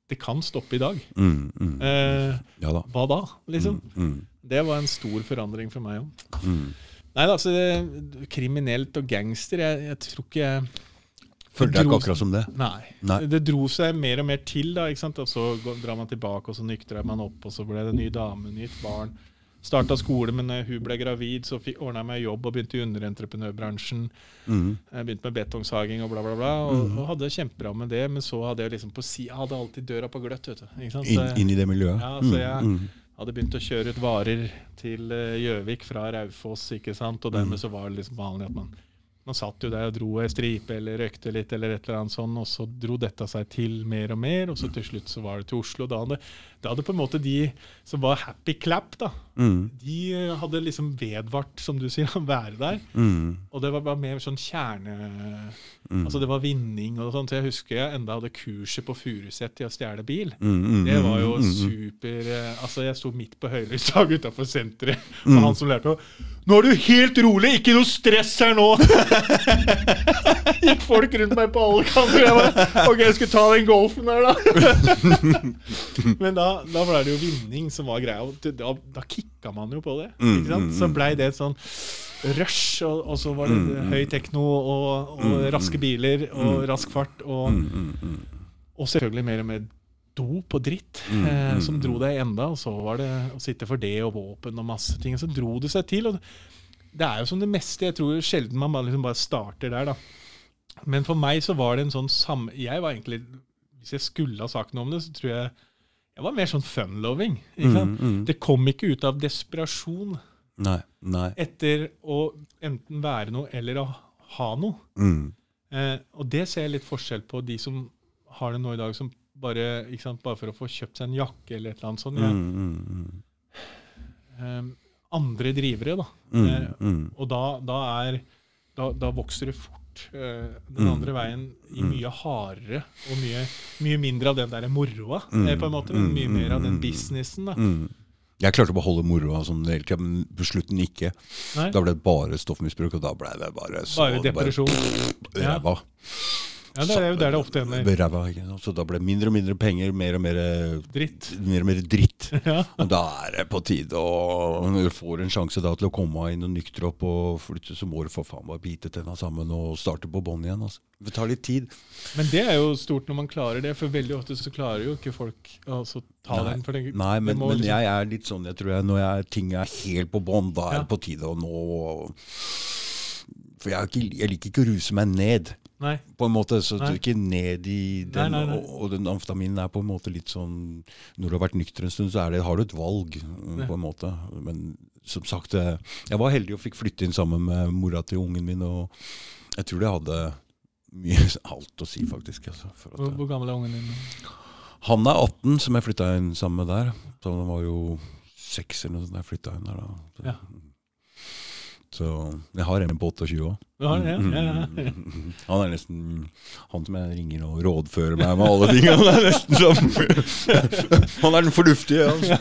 Det kan stoppe i dag. mm, mm. Eh, Ja da. hva da? Liksom. Mm, Det var en stor forandring for meg òg. mm. Nei da, altså det, kriminelt og gangster Jeg, jeg tror ikke jeg Føler deg ikke akkurat som det? Nei. Nei. Det dro seg mer og mer til, da. ikke sant? Og så drar man tilbake, og så nykter man opp, og så ble det ny dame, nytt barn. Starta skole, men når hun ble gravid, så ordna jeg meg jobb og begynte i underentreprenørbransjen. Mm. Jeg begynte med betongsaging og bla, bla, bla. Og, og hadde det kjempebra med det, men så hadde jeg liksom på si, jeg hadde alltid døra på gløtt. vet du. Så Inn, inn i det miljøet? Ja, så jeg- mm, hadde begynt å kjøre ut varer til eh, Gjøvik fra Raufoss, ikke sant? og Mm. dermed så var det liksom vanlig at man man satt jo der og dro ei stripe eller røykte litt, eller et eller annet sånn, og så dro dette seg til mer og mer, og så til slutt så var det til Oslo. Da hadde, da hadde på en måte de som var happy clap, da, mm, de eh, hadde liksom vedvart, som du sier, å være der. mm, Og det var bare mer sånn kjerne... mm, Altså det var vinning og sånn, så jeg husker jeg enda hadde kurset på Furuset i å stjele bil. mm, mm, Det var jo mm, mm, super eh, Altså, jeg sto midt på høylysdag utafor senteret, Mm. og han som lærte å Nå er du helt rolig! Ikke noe stress her nå! Gikk folk rundt meg på alle kanter. Jeg bare OK, jeg skulle ta den golfen der, da. Men da, da ble det jo vinning som var greia. Da, da kicka man jo på det. Mm, Ikke sant? mm, Så mm. blei det et sånn rush, og, og så var det Mm, mm. høy tekno og, og Mm, raske mm. biler og Mm. rask fart. og mm, mm, mm. og selvfølgelig mer og mer dop og dritt Mm, eh, mm, som dro mm. deg enda. Og så var det å sitte for det og våpen og masse ting. Så dro det seg til. Og det er jo som det meste. Jeg tror sjelden man bare, liksom bare starter der, da. Men for meg så var det en sånn sam... Jeg var egentlig Hvis jeg skulle ha sagt noe om det, så tror jeg jeg var mer sånn fun-loving. Mm, mm. Det kom ikke ut av desperasjon Nei. Nei. etter å enten være noe eller å ha noe. Mm. Eh, og det ser jeg litt forskjell på de som har det nå i dag, som bare, sant, bare for å få kjøpt seg en jakke eller et eller annet sånt. Ja. Eh, andre drivere, da. mm, Eh, og da, da er da, da vokser det fort eh, den Mm. andre veien i Mm. mye hardere og mye, mye mindre av den der moroa, Mm. eh, på en måte, men mye Mm, mer av den mm, businessen. da. Mm. Jeg klarte å beholde moroa sånn men på slutten ikke. Nei? Da ble det bare stoffmisbruk, og da ble det bare så Bare depresjon. Ja. pff, Ja, det er jo der det ofte ender. Så da ble det mindre og mindre penger, mer og mer, Dritt. mer, og mer dritt. Ja. Og da er det på tide å Når du får en sjanse da til å komme inn og nyktre opp og flytte, så må du for faen bare bite tenna sammen og starte på bånn igjen. Altså. Det tar litt tid. Men det er jo stort når man klarer det, for veldig ofte så klarer jo ikke folk å ta Nei. den. Det, Nei, men, det men liksom- jeg er litt sånn jeg tror jeg, Når jeg, ting er helt på bånn, da er Ja. det på tide å nå For jeg, ikke, jeg liker ikke å ruse meg ned. Nei. På en måte, så Nei. du ikke ned i den, Nei, nei. Og, og den amfetaminen er på en måte litt sånn Når du har vært nykter en stund, så er det, har du et valg, på en måte. Men som sagt, eh, jeg var heldig og fikk flytte inn sammen med mora til ungen min, og jeg tror det hadde mye alt å si, faktisk. Altså, for at, Hvor, hvor gammel er ungen din? han er 18, som jeg flytta inn sammen med der. Så han var jo seks eller noe sånt da jeg flytta inn der. da. Så, Ja. Så jeg har en på 28 òg. Ja, ja, ja. Han er nesten han som jeg ringer og rådfører meg med alle ting. Han er nesten som Han er den fornuftige. Altså.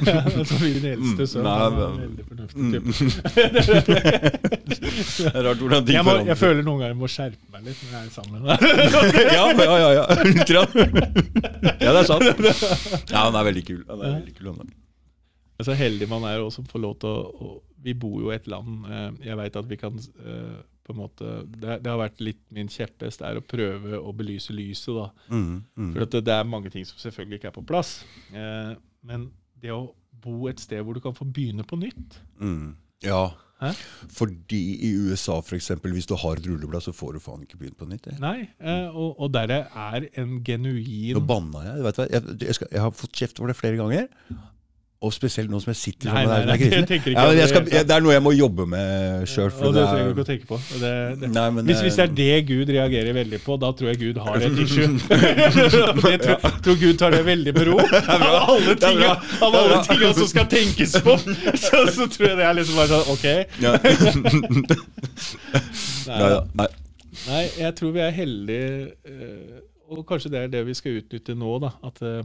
Så blir den eldste er men- veldig fornuftig. Det er rart hvordan ting må, jeg føler noen ganger jeg må skjerpe meg litt når jeg er sammen med ja, ja, ja. ja. Ja, det er sant. Ja, han er veldig kul. Han er veldig kul han er. Så heldig man er også som får lov til å, å Vi bor jo i et land eh, Jeg vet at vi kan eh, på en måte det, det har vært litt min kjepphest er å prøve å belyse lyset. da. Mm, mm. For at det, det er mange ting som selvfølgelig ikke er på plass. Eh, men det å bo et sted hvor du kan få begynne på nytt Mm. Ja. Hæ? Fordi i USA, eksempel, hvis du har et rulleblad, så får du faen ikke begynt på nytt. jeg. Nei, eh, og, og der er en genuin Nå banna jeg. Jeg, jeg, skal, jeg har fått kjeft for det flere ganger. Og spesielt nå som jeg sitter Nei, sammen med deg. nei, jeg Ja, jeg skal, det det er noe jeg må jobbe med sjøl. Og det trenger du ikke å tenke på. Det, det, Nei, men hvis, hvis det er det Gud reagerer veldig på, da tror jeg Gud har et issue. jeg tror, tror Gud tar det veldig med ro. Av alle tingene tinga av alle tinga som skal tenkes på, så, så tror jeg det er liksom bare sånn OK. Ja. Nei, Ja, ja. Nei. nei jeg tror vi er heldige, eh, og kanskje det er det vi skal utnytte nå. da, At eh,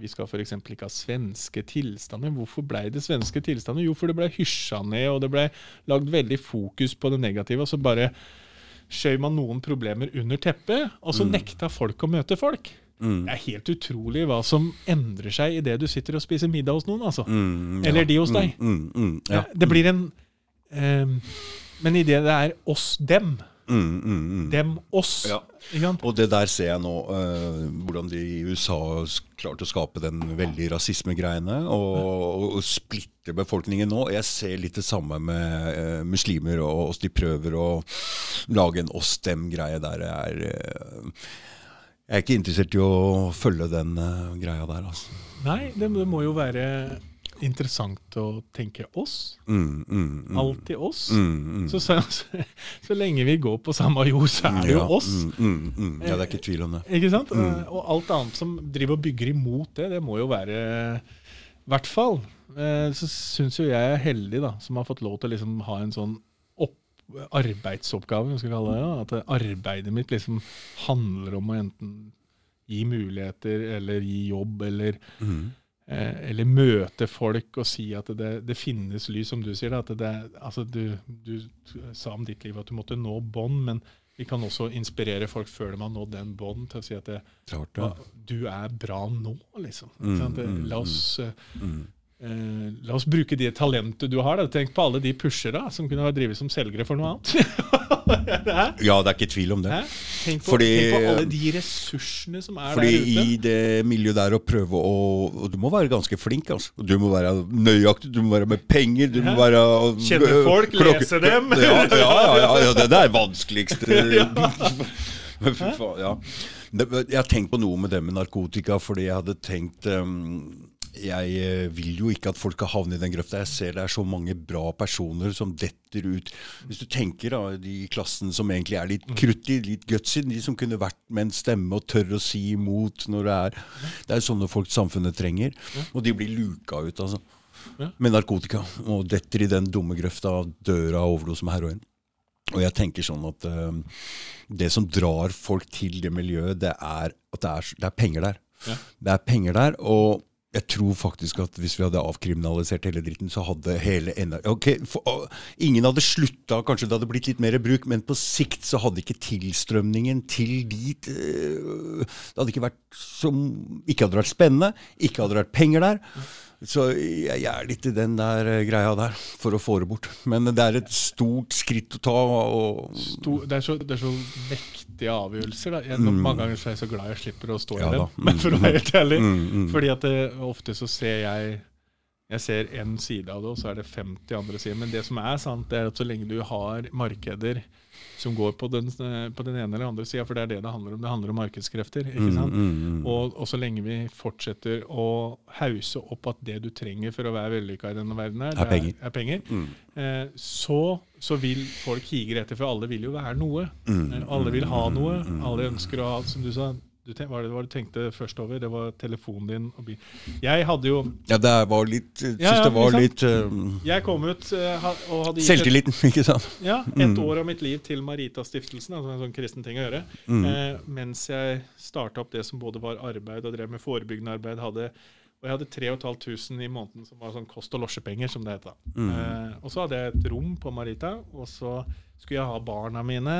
vi skal f.eks. ikke ha svenske tilstander. Hvorfor ble det svenske tilstander? Jo, for det ble hysja ned, og det ble lagd veldig fokus på det negative. Og så bare skjøv man noen problemer under teppet, og så nekta folk å møte folk. Mm. Det er helt utrolig hva som endrer seg idet du sitter og spiser middag hos noen. altså. Mm, Eller de hos deg. Mm, mm, mm, ja. Det blir en um, Men idet det er oss-dem, Mm, mm, mm. dem-oss Ja. ikke sant? Og det der ser jeg nå, eh, hvordan de i USA har klart å skape den veldig rasismegreiene og, og splitte befolkningen nå. Jeg ser litt det samme med eh, muslimer og oss. De prøver å lage en oss-dem-greie der. Jeg er, eh, jeg er ikke interessert i å følge den greia der, altså. Nei, det, det må jo være interessant å tenke oss. Mm, mm, mm. Alltid oss. Mm, mm. Så, så, så, lenge vi går på samme jord, så er det jo oss. Ja, det er ikke tvil om det. Ikke sant? Og alt annet som driver og bygger imot det, det må jo være I hvert fall eh, så syns jo jeg er heldig, da, som har fått lov til å liksom ha en sånn opp, arbeidsoppgave, skal vi kalle det. Ja. At arbeidet mitt liksom handler om å enten gi muligheter, eller gi jobb, eller Mm. Eh, eller møte folk og si at det, det finnes lys, som du sier. At det, altså du, du sa om ditt liv at du måtte nå bånd, men vi kan også inspirere folk før de har nådd den bånd, til å si at det, Klart ja. du er bra nå, liksom. Mm? Mm, la, oss, eh, Mm. Eh, la oss bruke det talentet du har. Da. Tenk på alle de pushere som kunne ha drevet som selgere for noe annet. Ja, det er ikke tvil om det. Tenk, på, Fordi- tenk på alle de ressursene som er Fordi der ute. i det miljøet der å prøve å og Du må være ganske flink. altså. Du må være nøyaktig, du må være med penger, du må være Kjenne folk, lese dem. Ja, ja, ja, ja, det, det er vanskeligste fy faen, ja. Jeg har tenkt på noe med det med narkotika, fordi jeg hadde tenkt um, jeg eh, vil jo ikke at folk skal havne i den grøfta. Jeg ser det er så mange bra personer som detter ut. Hvis du tenker da, de i klassen som egentlig er litt kruttig, litt gutsy, de som kunne vært med en stemme og tør å si imot når det er Det er sånne folk samfunnet trenger. Og de blir luka ut, altså. Med narkotika. Og detter i den dumme grøfta av døra av overdose med heroin. Og jeg tenker sånn at uh, det som drar folk til det miljøet, det er at det er, det er penger der. Ja. Det er penger der, og jeg tror faktisk at hvis vi hadde avkriminalisert hele dritten, så hadde hele NR... Ok, for, uh, Ingen hadde slutta, kanskje det hadde blitt litt mer bruk, men på sikt så hadde ikke tilstrømningen til dit uh, Det hadde ikke vært som Ikke hadde vært spennende, ikke hadde vært penger der. Så jeg, jeg er litt i den der eh, greia der, for å få det bort. Men det er et stort skritt å ta. Og, Sto- det, er så, det er så mektige avgjørelser. Jeg, Mange ganger så er jeg så glad jeg slipper å stå Ja i den, mm, Men for å være helt ærlig. Mm, mm. Fordi at det, ofte så ser jeg Jeg ser én side av det, og så er det 50 andre sider. Men det som er sant, det er at så lenge du har markeder som går på den, på den ene eller andre sida, for det er det det handler om. Det handler om markedskrefter. ikke sant? mm, mm. Og, og så lenge vi fortsetter å hause opp at det du trenger for å være vellykka i denne verden, her, Er det penger. er, er penger Mm. eh, så, så vil folk higre etter, for alle vil jo være noe. Mm, Eh, alle vil ha mm, noe. mm, mm. Alle ønsker å ha, som du sa, du ten, hva, var det, du tenkte først over? Det var telefonen din og bilen. Jeg hadde jo Ja, det var litt Syns Ja, ja, det var litt uh, Jeg kom ut uh, og hadde gitt Selvtilliten, ikke sant? ja, et år av mitt liv til Maritastiftelsen, altså en sånn kristen ting å gjøre. Mm. Eh, mens jeg starta opp det som både var arbeid og drev med forebyggende arbeid. Hadde, og jeg hadde 3500 i måneden som var sånn kost- og losjepenger, som det het. da. Mm. Eh, og så hadde jeg et rom på Marita, og så skulle jeg ha barna mine.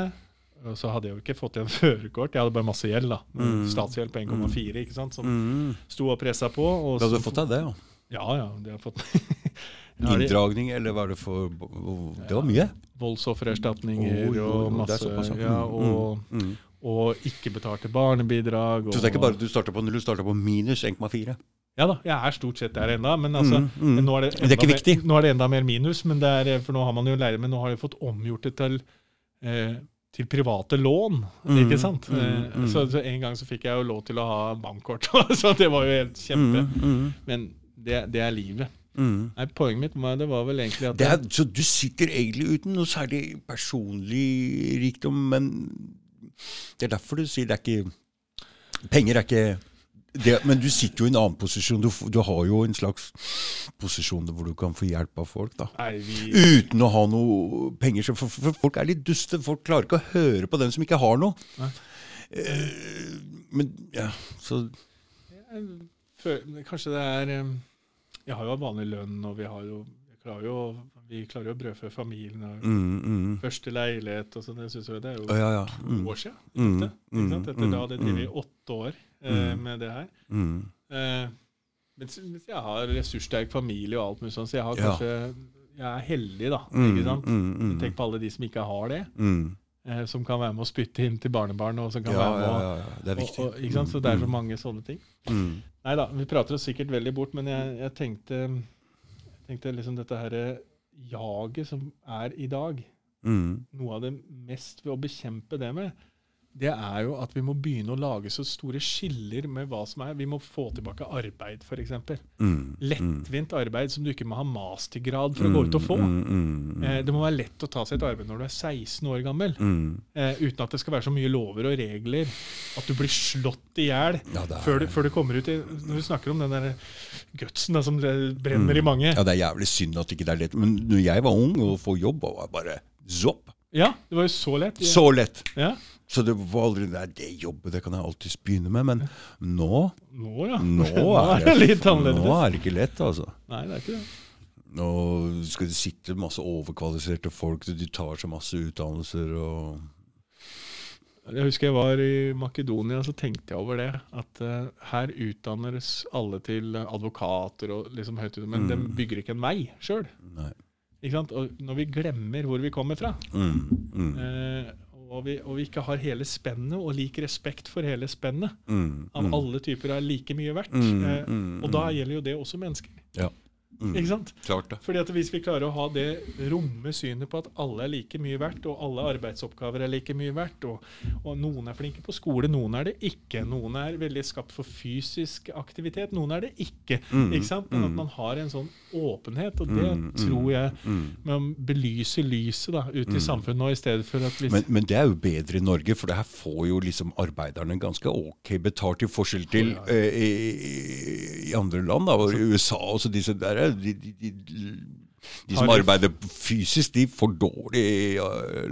Og så hadde jeg jo ikke fått igjen førerkort, jeg hadde bare masse gjeld. da. Mm. Statsgjeld på 1,4, ikke sant, som Mm. sto og pressa på. Og Du hadde fått deg det, ja? Ja, ja. Det har fått. Inndragning, eller var det for Det var mye. Voldsoffererstatninger oh, og er masse ja. og, Mm, og, Mm. og ikke betalte barnebidrag. Og, Så det er ikke bare du starta på null, du starta på minus 1,4? Ja da, jeg er stort sett der ennå, men altså, Mm, mm. nå, er det enda, det er. Mer, nå er det enda mer minus, men det er, for nå har man jo leire, men nå har jeg fått omgjort det til, eh, til private lån. Mm, ikke sant? mm, Eh, mm. Så, så en gang så fikk jeg jo lov til å ha bankkort, så det var jo helt kjempe. Mm, mm, Men det, det er livet. mm. Nei, Poenget mitt var, det var vel egentlig at Det er, så du sitter egentlig uten noe særlig personlig rikdom, men det er derfor du sier det er ikke Penger er ikke det, Men du sitter jo i en annen posisjon. Du, du har jo en slags posisjon hvor du kan få hjelp av folk. da. Nei, vi, Uten å ha noe penger. For, for folk er litt duste. Folk klarer ikke å høre på den som ikke har noe. Nei. Eh, men ja, så føler- Kanskje det er Jeg har jo vanlig lønn, og vi har jo klarer jo, vi klarer jo å brødfø familien. Og mm, mm. Første leilighet og sånn. Det det er jo Ja, ja, ja. to Mm, år siden. mm, sant? mm, Etter da hadde jeg drevet mm, i åtte år eh, Mm. med det her. mm. Eh, mens, mens jeg har ressurssterk familie og alt mulig sånn, så jeg kanskje Jeg er heldig, da. Mm, ikke sant? mm. Tenk på alle de som ikke har det. Mm. Eh, som kan være med å spytte inn til barnebarn. og som kan Ja, være med ja, å ja, ja. Det er viktig. Og, og, ikke sant? Så det er så mange sånne ting. mm. Nei da, vi prater oss sikkert veldig bort, men jeg, jeg tenkte, jeg tenkte liksom dette her jaget som er i dag, Mm. noe av det mest ved å bekjempe det med, det er jo at vi må begynne å lage så store skiller med hva som er. Vi må få tilbake arbeid, f.eks. Mm. Lettvint arbeid som du ikke må ha mastergrad for å gå ut og få. Mm, mm, mm. Eh, det må være lett å ta seg et arbeid når du er 16 år gammel, Mm. eh, uten at det skal være så mye lover og regler. At du blir slått i hjel Ja, før, før du kommer ut i Når du snakker om den der gutsen da, som brenner i mange. ja, det er jævlig synd at ikke det er lett. Men når jeg var ung og få jobb, var bare zopp. Ja, det var jo så lett. Ja. Så lett. Ja. Så det var aldri Nei, det jobbet det kan jeg alltids begynne med. Men nå, Nå, ja. nå er det, litt annerledes. nå er det ikke lett, altså. Nei, det er ikke det. Nå skal det sitte masse overkvalifiserte folk, de tar så masse utdannelser og Jeg husker jeg var i Makedonia, så tenkte jeg over det. At uh, her utdannes alle til advokater og liksom høyt men Mm. de bygger ikke en vei sjøl. Og når vi glemmer hvor vi kommer fra, Mm, mm, eh, og, vi, og vi ikke har hele spennet og lik respekt for hele spennet mm, av mm, alle typer er like mye verdt, mm, eh, mm, og da gjelder jo det også mennesker. Mm, Ikke sant? Klart det. Fordi at Hvis vi klarer å ha det romme synet på at alle er like mye verdt, og alle arbeidsoppgaver er like mye verdt, og, og noen er flinke på skole, noen er det ikke, noen er veldig skapt for fysisk aktivitet, noen er det ikke. Mm, ikke sant? Men at mm. man har en sånn åpenhet, og det Mm, mm, tror jeg mm. belyser å lyset da, ut i samfunnet nå, i stedet for at Men, men det er jo bedre i Norge, for det her får jo liksom arbeiderne ganske ok betalt, i forskjell til eh, i, i andre land. da, og i USA og disse der, de, de, de, de som arbeider fysisk, de får dårlig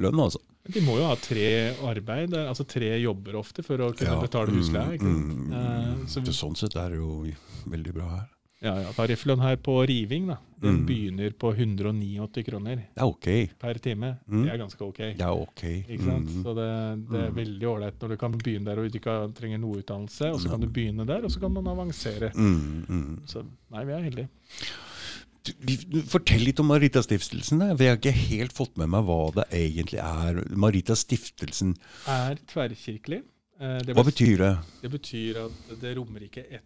lønn, altså. De må jo ha tre arbeid, altså tre jobber ofte, for å kunne Ja, betale mm, husleie. Mm, mm, Eh, Så sånn sett er det jo veldig bra her. Ja, ja, Tarifflønn her på riving da, den Mm. begynner på 189 kroner Det er ok. per time. Mm. Det er ganske ok. Det er ok. Ikke sant? Mm. Så det, det er Mm. veldig ålreit når du kan begynne der og du ikke trenger noe utdannelse, og så kan du begynne der, og så kan man avansere. Mm, mm. Så nei, vi er heldige. Fortell litt om Marita Stiftelsen. da, for Jeg har ikke helt fått med meg hva det egentlig er. Marita Stiftelsen, Er tverrkirkelig. Eh, hva betyr det? det betyr at det rommer ikke ett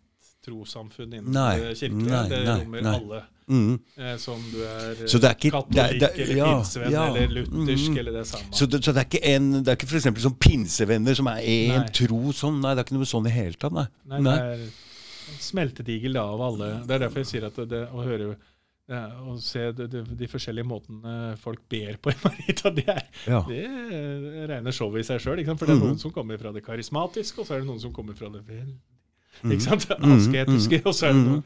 trossamfunn innen Nei, det nei, nei, rommer nei. alle. Mm. Eh, som du er Så det er ikke- katolikk er- eller ja, pinsevenn ja, eller luthersk mm. eller det samme. Så det, så det er ikke en, det er ikke for eksempel som pinsevenner som er én tro sånn? Nei, det er ikke noe sånn i hele tatt, nei. Nei, det er smeltedigel av alle. Det er derfor jeg sier at det, det, å høre Ja, Å se de, de, de forskjellige måtene folk ber på i Marita, det, er, Ja. det regner showet i seg sjøl. For det er Mhm. noen som kommer fra det karismatiske, og så er det noen som kommer fra det vel Mhm. Ikke sant? Mhm, Asketiske, og så mm.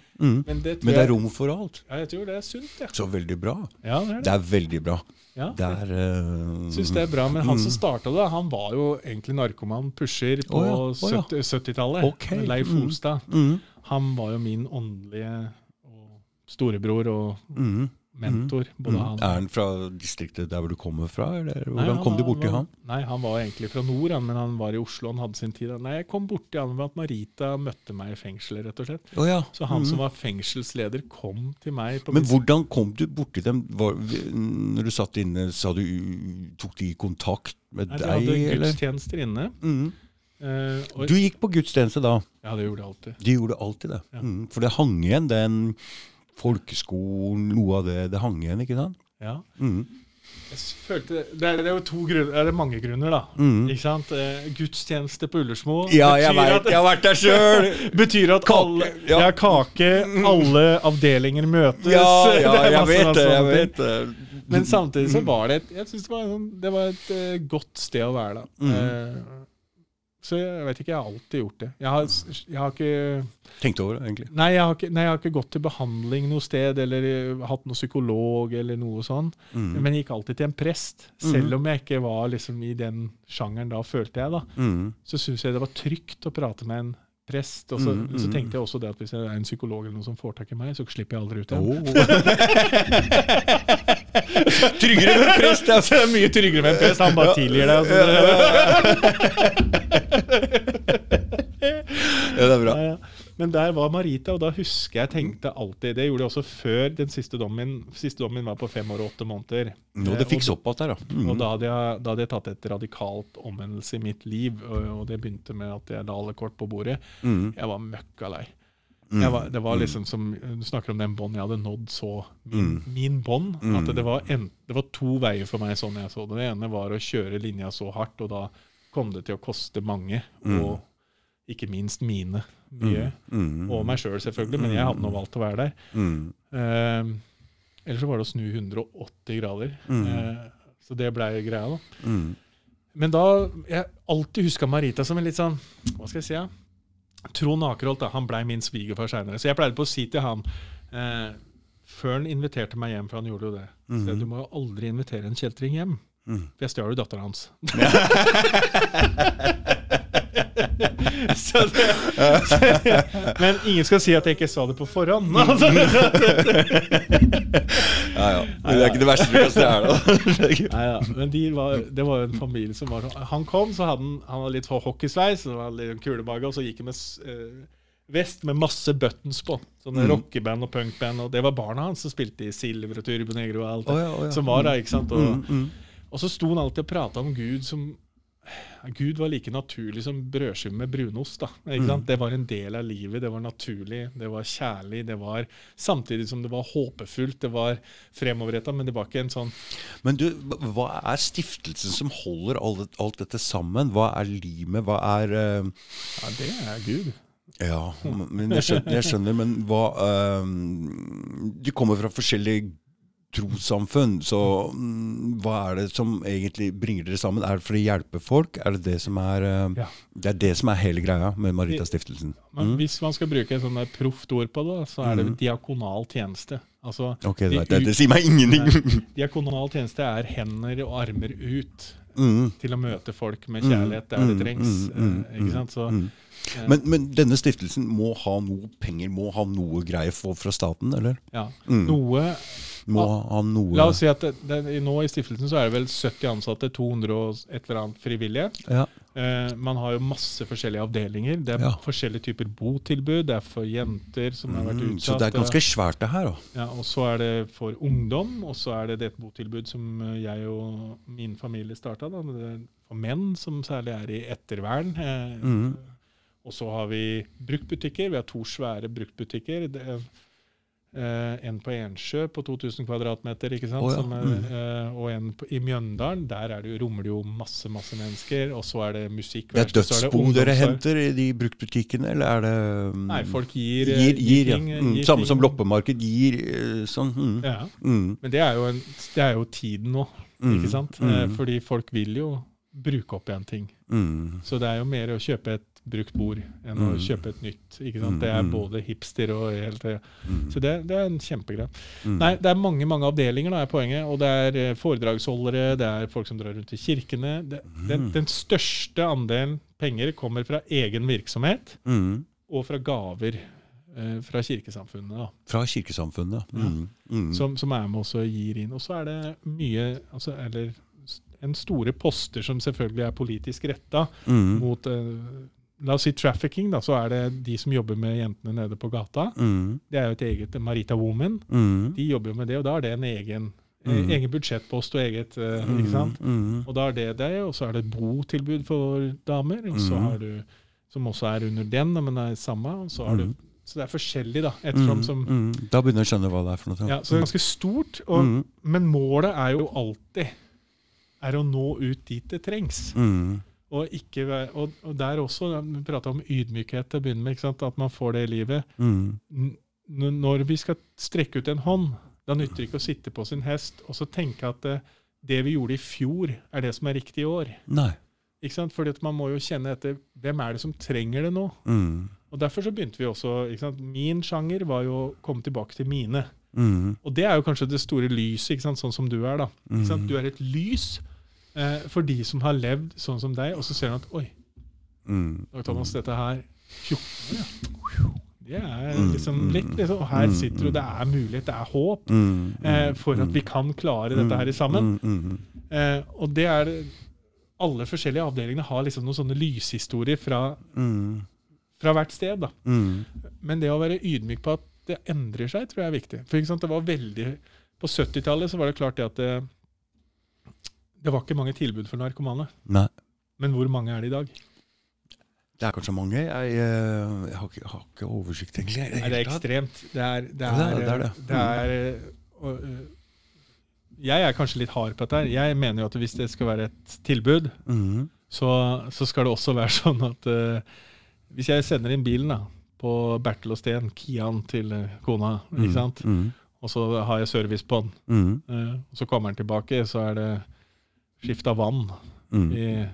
Men det Men det er rom for alt. ja, jeg tror det er sunt, ja. Så veldig bra. Ja, det er det. Det er veldig bra. Ja. Det er uh, Syns det er bra, men han som Mm. starta det, han var jo egentlig narkoman, pusher på oh, ja, oh, ja. 70 70-tallet. Ok, Leif. Holstad. mm, Han var jo min åndelige og storebror og mm, mentor. Både mm. han Er han fra distriktet der hvor du kommer fra, eller Nei, hvordan kom du borti han? Nei, Han var egentlig fra nord, han, men han var i Oslo. Han hadde sin tid. Nei, Jeg kom borti han ved at Marita møtte meg i fengselet, rett og slett. Oh, ja. Så han mm. som var fengselsleder, kom til meg. på Men min- hvordan kom du borti dem? Var, når du satt inne, sa du, tok de kontakt med Nei, De deg, hadde eller? gudstjenester inne. Mm. Uh, og, Du gikk på gudstjeneste da? ja, det gjorde jeg alltid. De gjorde alltid det. Ja. Mm. For det hang igjen, den folkeskolen, noe av det, det hang igjen, ikke sant? Ja. Mm. Jeg følte, det, er, det er jo to grunner, er det mange grunner, da. Mm. Ikke sant? Eh, gudstjeneste på Ullersmo Ja, jeg vet, at- jeg har vært der sjøl! betyr at Kake, alle, ja. ja. kake, alle avdelinger møtes. Ja, ja, er jeg masse vet det. jeg vet det. Men samtidig så var det et, jeg synes det var, sånn- det var et eh, godt sted å være da. Mm. Eh, så jeg vet ikke, jeg har alltid gjort det. Jeg har, jeg har ikke Tenkt over det, egentlig. Nei, jeg har ikke, nei, jeg har ikke gått til behandling noe sted, eller eh, hatt noen psykolog, eller noe sånn. Mm. Men jeg gikk alltid til en prest. Selv om jeg ikke var liksom i den sjangeren da, følte jeg, da. Mm. Så syns jeg det var trygt å prate med en prest. Og så, Mm, så mm. tenkte jeg også det at hvis jeg er en psykolog eller noen som får tak i meg, så slipper jeg aldri ut igjen. Oh. Tryggere med prest, Altså. det er mye tryggere med en prest. Han bare tilgir deg. Ja, det er bra. Ja, ja. Men der var Marita, og da husker jeg tenkte alltid Det gjorde jeg også før den siste dommen. Siste dommen var på fem år og åtte måneder. Nå det fikk opp alt der, da. Mm. Og da hadde, jeg, da hadde jeg tatt et radikalt omvendelse i mitt liv, og, og det begynte med at jeg la alle kort på bordet. Mm. Jeg var møkka lei. Mm. Var, det var liksom som Du snakker om den bånd jeg hadde nådd så Min, Mm. min bånd. Mm. At det var, en, det var to veier for meg sånn jeg så det. Det ene var å kjøre linja så hardt, og da kom det til å koste mange. Mm. Og ikke minst mine mye. Mm. Og meg sjøl, selv selvfølgelig, men jeg hadde nå valgt å være der. Mm. Eh, eller så var det å snu 180 grader. Mm. Eh, så det blei greia, da. Mm. Men da Jeg alltid huska Marita som en litt sånn Hva skal jeg si? Ja? Trond Akerholt da, han blei min svigerfar seinere. Så jeg pleide på å si til han eh, Før han inviterte meg hjem, for han gjorde jo det så jeg, Du må jo aldri invitere en kjeltring hjem. Mm. For jeg stjal jo dattera hans. så det, så, men ingen skal si at jeg ikke sa det på forhånd. Altså. Ja, ja. Men det er ikke det verste du kan stjele. Nei, ja. Men de var, det var jo en familie som var Han kom, så hadde han, han hadde litt hockeysveis, han hadde litt kulebage, og så gikk han med eh, vest med masse buttons på. Sånne Mm. rockeband og punkband. Og det var barna hans som spilte i Silver og Turbo Negro og alt det Oh, ja, oh, ja. som var der. ikke sant? Og, Mm, mm. og så sto han alltid og prata om Gud som Gud var like naturlig som brødskive med brunost. da, ikke Mm. Det var en del av livet, det var naturlig, det var kjærlig. det var Samtidig som det var håpefullt, det var fremoverretta, men det var ikke en sånn Men du, hva er stiftelsen som holder alt, alt dette sammen? Hva er limet? Hva er uh... Ja, det er Gud. Ja, men jeg skjønner, jeg skjønner men hva uh, Du kommer fra forskjellige trossamfunn, så mm, hva er det som egentlig bringer dere sammen? Er det for å hjelpe folk? Er det det som er eh, Ja. Det er det som er hele greia med Maritastiftelsen? Mm. Hvis man skal bruke et der proft ord på det, så er det Mm. diakonal tjeneste. Altså, okay, det, de vet det sier meg ingenting. Diakonal tjeneste er hender og armer ut Mm, til å møte folk med Mm, kjærlighet der mm, det trengs. mm, mm, eh, ikke sant? Så, mm. eh, Men, men denne stiftelsen må ha noe penger, må ha noe greier fra staten, eller? ja. Mm. Noe Må ha noe La oss si at det, det, nå i stiftelsen så er det vel 70 ansatte, 200 og et eller annet frivillige. ja. Eh, man har jo masse forskjellige avdelinger. Det er Ja. forskjellige typer botilbud. Det er for jenter som har vært Mm, utsatt. Så det er ganske svært, det her, da. Ja, og så er det for ungdom, og så er det det botilbud som eh, jeg og min familie starta. For menn, som særlig er i ettervern. Uh, mm. Og så har vi bruktbutikker. Vi har to svære bruktbutikker. Det Eh, en på Ensjø på 2000 kvadratmeter, ikke sant? Å, ja. Er, eh, og en på, i Mjøndalen. Der er det jo, rommer det jo masse masse mennesker. Og så er det musikk. Det er dødsbo dere henter i de bruktbutikkene, eller er det um, Nei, folk gir, gir, gir, gir ja. Mm, gir Samme ting. som loppemarked gir eh, sånn. Mm. Ja. Mm. Men det er jo, en, det er jo tiden nå, Mm. ikke sant? Eh, fordi folk vil jo bruke opp igjen ting. Så det er jo mer å kjøpe et brukt bord enn å Mm. kjøpe et nytt. ikke sant? Det er mm. både hipster og helt. Mm. Så det, det er en kjempegreie. Mm. Nei, det er mange mange avdelinger, da er poenget. Og det er eh, foredragsholdere, det er folk som drar rundt i kirkene. Det, den, Mm. den største andelen penger kommer fra egen virksomhet Mm. og fra gaver eh, fra kirkesamfunnet. da. Fra kirkesamfunnet. Mm. Mm. som, som er med og gir inn. Og så er det mye altså, Eller en store poster som selvfølgelig er politisk retta Mm. mot eh, La oss si trafficking, da, så er det de som jobber med jentene nede på gata. Mm. Det er jo et eget Marita Woman. Mm. De jobber jo med det, og da er det en egen, eh, Mm. egen budsjettpost og eget eh, ikke sant? Mm. Og da er det det, og så er det et botilbud for damer, og så Mm. har du, som også er under den, men er samme. Og så, har du, Mm. så det er forskjellig, da. Ettersom Mm. som Mm. Da begynner jeg å skjønne hva det er for noe. ja, Så det er ganske stort. Og, Mm. Men målet er jo alltid er å nå ut dit det trengs. Mm. Og, ikke, og, og der også, Vi prata om ydmykhet til å begynne med, at man får det i livet. Mm. Når vi skal strekke ut en hånd, da nytter det ikke å sitte på sin hest og så tenke at det, det vi gjorde i fjor, er det som er riktig i år. Nei. Ikke sant? Fordi at man må jo kjenne etter hvem er det som trenger det nå. Mm. Og Derfor så begynte vi også? Min sjanger var jo å komme tilbake til mine. Mm. Og det er jo kanskje det store lyset, sånn som du er. da. Mm. Du er et lys eh, for de som har levd sånn som deg, og så ser du at oi, Mm. Dag Thomas, dette her 14 år, ja. Det er Mm, liksom mm, litt liksom, Her mm, sitter du, det er mulighet, det er håp eh, for at vi kan klare dette her sammen. Mm. Mm. Eh, og det er Alle forskjellige avdelingene har liksom noen sånne lyshistorier fra, fra hvert sted. da. Men det å være ydmyk på at det endrer seg, tror jeg er viktig. For det var veldig, På 70-tallet så var det klart det at det, var ikke mange tilbud for narkomane. Nei. Men hvor mange er det i dag? Det er kanskje mange. Jeg, eh, jeg, har, ikke, har ikke oversikt, egentlig. Nei, det er ekstremt. Det er det er, det er- det er det. det er, øh, og, øh, Jeg er kanskje litt hard på dette. her. Jeg mener jo at hvis det skal være et tilbud, Mm. så, så skal det også være sånn at uh, hvis jeg sender inn bilen da, på Bertel og Steen, Kian til kona, ikke sant? Mm. og så har jeg service på den, Mm. øh, og så kommer den tilbake, så er det skift av vann Mm. i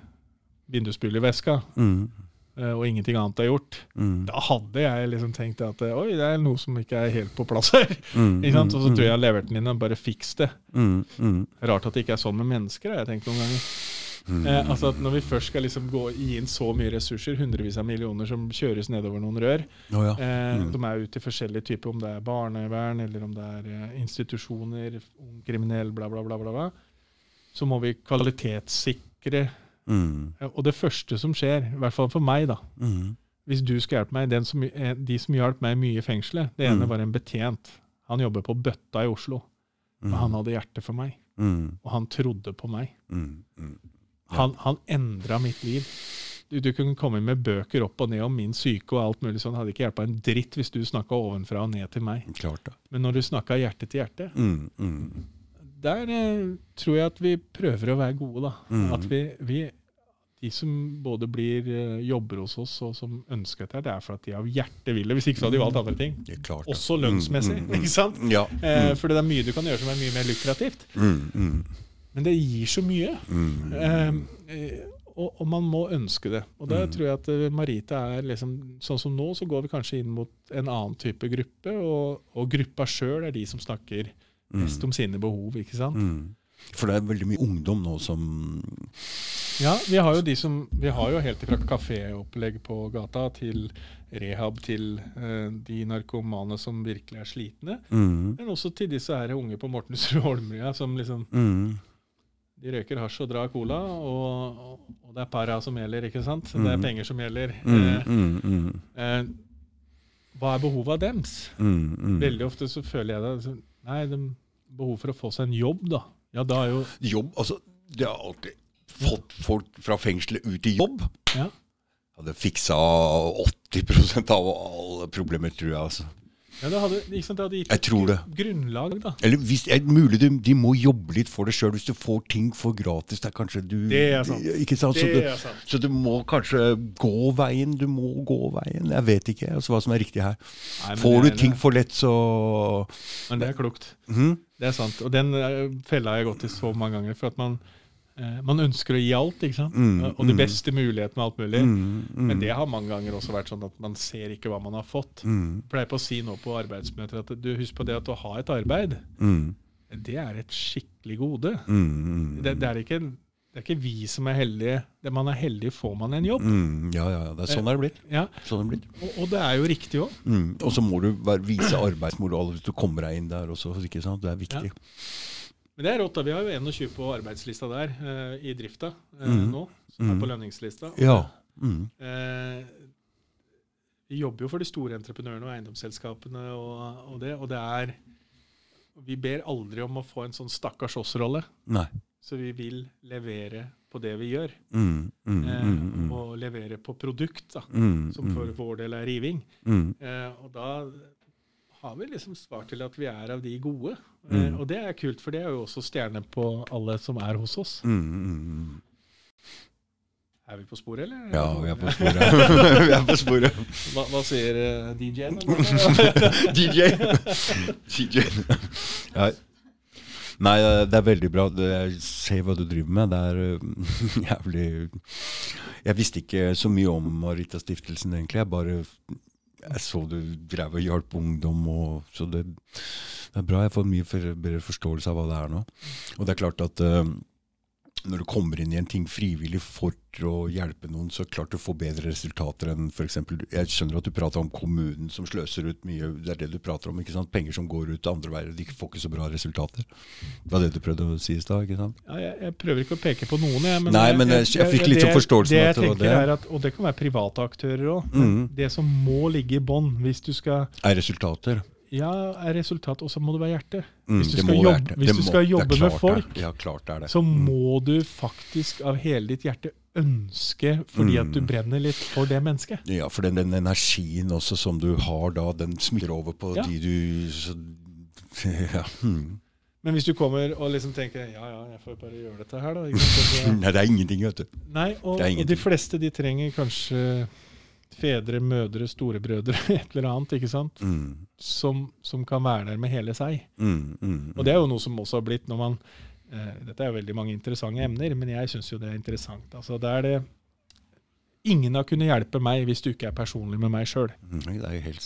vindusspylerveska, Mm. øh, og ingenting annet er gjort. Mm. Da hadde jeg liksom tenkt at øh, oi, det er noe som ikke er helt på plass her. Mm. Ikke sant? Og så tror jeg jeg har levert den inn og bare fiks det. Mm. Mm. Rart at det ikke er sånn med mennesker, har jeg tenkt noen ganger. Mm. Eh, altså at Når vi først skal liksom gå gi inn så mye ressurser, hundrevis av millioner som kjøres nedover noen rør, oh, ja. eh, Mm. de er ute i forskjellige typer, om det er barnevern eller om det er eh, institusjoner, kriminell, bla, bla, bla, bla, bla, så må vi kvalitetssikre. Mm. Og det første som skjer, i hvert fall for meg, da, Mm. hvis du skal hjelpe meg den som, eh, De som hjalp meg mye i fengselet, det ene Mm. var en betjent. Han jobber på Bøtta i Oslo. Mm. Og han hadde hjerte for meg, Mm. og han trodde på meg. Mm. Mm. Ja. Han, han endra mitt liv. Du, du kunne komme med bøker opp og ned om min syke og alt mulig sånn. Hadde ikke hjelpa en dritt hvis du snakka ovenfra og ned til meg. Men når du snakka hjerte til hjerte, Mm. Mm. Der eh, tror jeg at vi prøver å være gode, da. Mm. At vi, vi De som både blir eh, jobber hos oss og som ønsker dette, det er for at de av hjerte vil det. Hvis ikke så hadde de valgt andre ting. Det er klart. Også lønnsmessig, Mm, mm, mm. ikke sant? Ja. Eh, Mm. for det er mye du kan gjøre som er mye mer lukrativt. Mm. Mm. Men det gir så mye. Mm. Eh, eh, og, og man må ønske det. Og der Mm. tror jeg at Marita er liksom Sånn som nå, så går vi kanskje inn mot en annen type gruppe, og, og gruppa sjøl er de som snakker mest om sine behov, ikke sant? Mm. For det er veldig mye ungdom nå som Ja, vi har jo de som Vi har jo helt fra kaféopplegg på gata til rehab til uh, de narkomane som virkelig er slitne. mm. Men også til disse her unge på Mortensrud Holmlia som liksom Mm. De røyker hasj og drar cola, og, og, det er para som gjelder, ikke sant? Det er Mm. penger som gjelder. Mm. Eh, Mm. Mm. Eh, hva er behovet av Mm. Mm. Veldig ofte så føler jeg det så, Nei, de behov for å få seg en jobb, da. Ja, da er jo Jobb, altså Det har alltid fått folk fra fengselet ut i jobb. Ja. Hadde fiksa 80% av alle problemer, tror jeg. altså. Ja, det hadde, ikke sant, det hadde gitt Jeg tror det. grunnlag, da. Eller hvis, er det mulig de, de må jobbe litt for det sjøl. Hvis du får ting for gratis, det er kanskje du Det er sant. Ikke sant? Så, Det du, er sant. så du må kanskje gå veien. Du må gå veien. Jeg vet ikke altså, hva som er riktig her. Nei, Får du ting for lett, så Men det er klokt. Mm? Det er sant. Og den eh, fella har jeg gått i så mange ganger. For at man, man ønsker å gi alt, ikke sant? Mm, og de mm. beste mulighetene og alt mulig. Mm, mm, Men det har mange ganger også vært sånn at man ser ikke hva man har fått. mm, Jeg pleier på å si nå på arbeidsmøter at du husk på det at å ha et arbeid, mm, det er et skikkelig gode. mm, mm, Det, det, er ikke, det er ikke vi som er heldige. Det man er heldig, får man en jobb. mm, Ja, ja, ja. Det er sånn er det blitt. Ja, Sånn det blitt. og, og det er jo riktig òg. Mm. Og så må du vise arbeidsmoral hvis du kommer deg inn der også. ikke sant? Det er viktig. Men det er rått. da. Vi har jo 21 på arbeidslista der eh, i drifta eh, mm. nå, som er Mhm. på lønningslista. Ja. Mm. Eh, vi jobber jo for de store entreprenørene og eiendomsselskapene og, og det, og det er Vi ber aldri om å få en sånn stakkars oss-rolle, så vi vil levere på det vi gjør. Mm, mm, Eh, mm, mm. Og levere på produkt, da, Mm, som for vår del er riving. mm, Eh, og da har vi liksom svart til at vi er av de gode. Eh, Mm. og det er kult, for det er jo også stjerne på alle som er hos oss. mm, mm, mm. Er vi på sporet, eller? Ja, vi er på sporet. vi er på sporet. Hva, hva sier uh, DJ-en? DJ. DJ. Ja. Nei, det er veldig bra. Jeg ser hva du driver med. Det er øh, jævlig Jeg visste ikke så mye om Marita-stiftelsen, egentlig. Jeg bare jeg så du drev og hjalp ungdom, og, så det, det er bra. Jeg får mye for, bedre forståelse av hva det er nå. Og det er klart at øh, når du kommer inn i en ting frivillig for å hjelpe noen, så klart du får bedre resultater enn f.eks. Jeg skjønner at du prater om kommunen som sløser ut mye. Det er det du prater om. ikke sant? Penger som går ut andre veier. De får ikke så bra resultater. Det var det du prøvde å si i stad? ikke sant? Ja, jeg, jeg prøver ikke å peke på noen, jeg. Men Nei, men jeg- jeg fikk litt det- sånn forståelsen det jeg tenker det. Er at, og det kan være private aktører òg. Mm. Det som må ligge i bånn hvis du skal Er resultater. Ja, er resultat, og så må det være hjerte. Mm, Hvis du skal jobbe- hvis du skal jobbe med folk, Ja, klart det. så Mm. må du faktisk av hele ditt hjerte ønske fordi at du Mm. brenner litt for det mennesket. Ja, for den, den energien også som du har da, den smitter over på Ja. de du så, ja. Men hvis du kommer og liksom tenker ja, ja, jeg får bare gjøre dette her, da. Nei, det er ingenting, vet du. Nei, og, og de fleste de trenger kanskje fedre, mødre, storebrødre, et eller annet, ikke sant? Mm. Som, som kan være der med hele seg. Mm, mm, Og det er jo noe som også har blitt når man eh, Dette er jo veldig mange interessante emner, men jeg syns jo det er interessant. Altså, det er det Ingen har kunnet hjelpe meg hvis du ikke er personlig med meg sjøl. mm.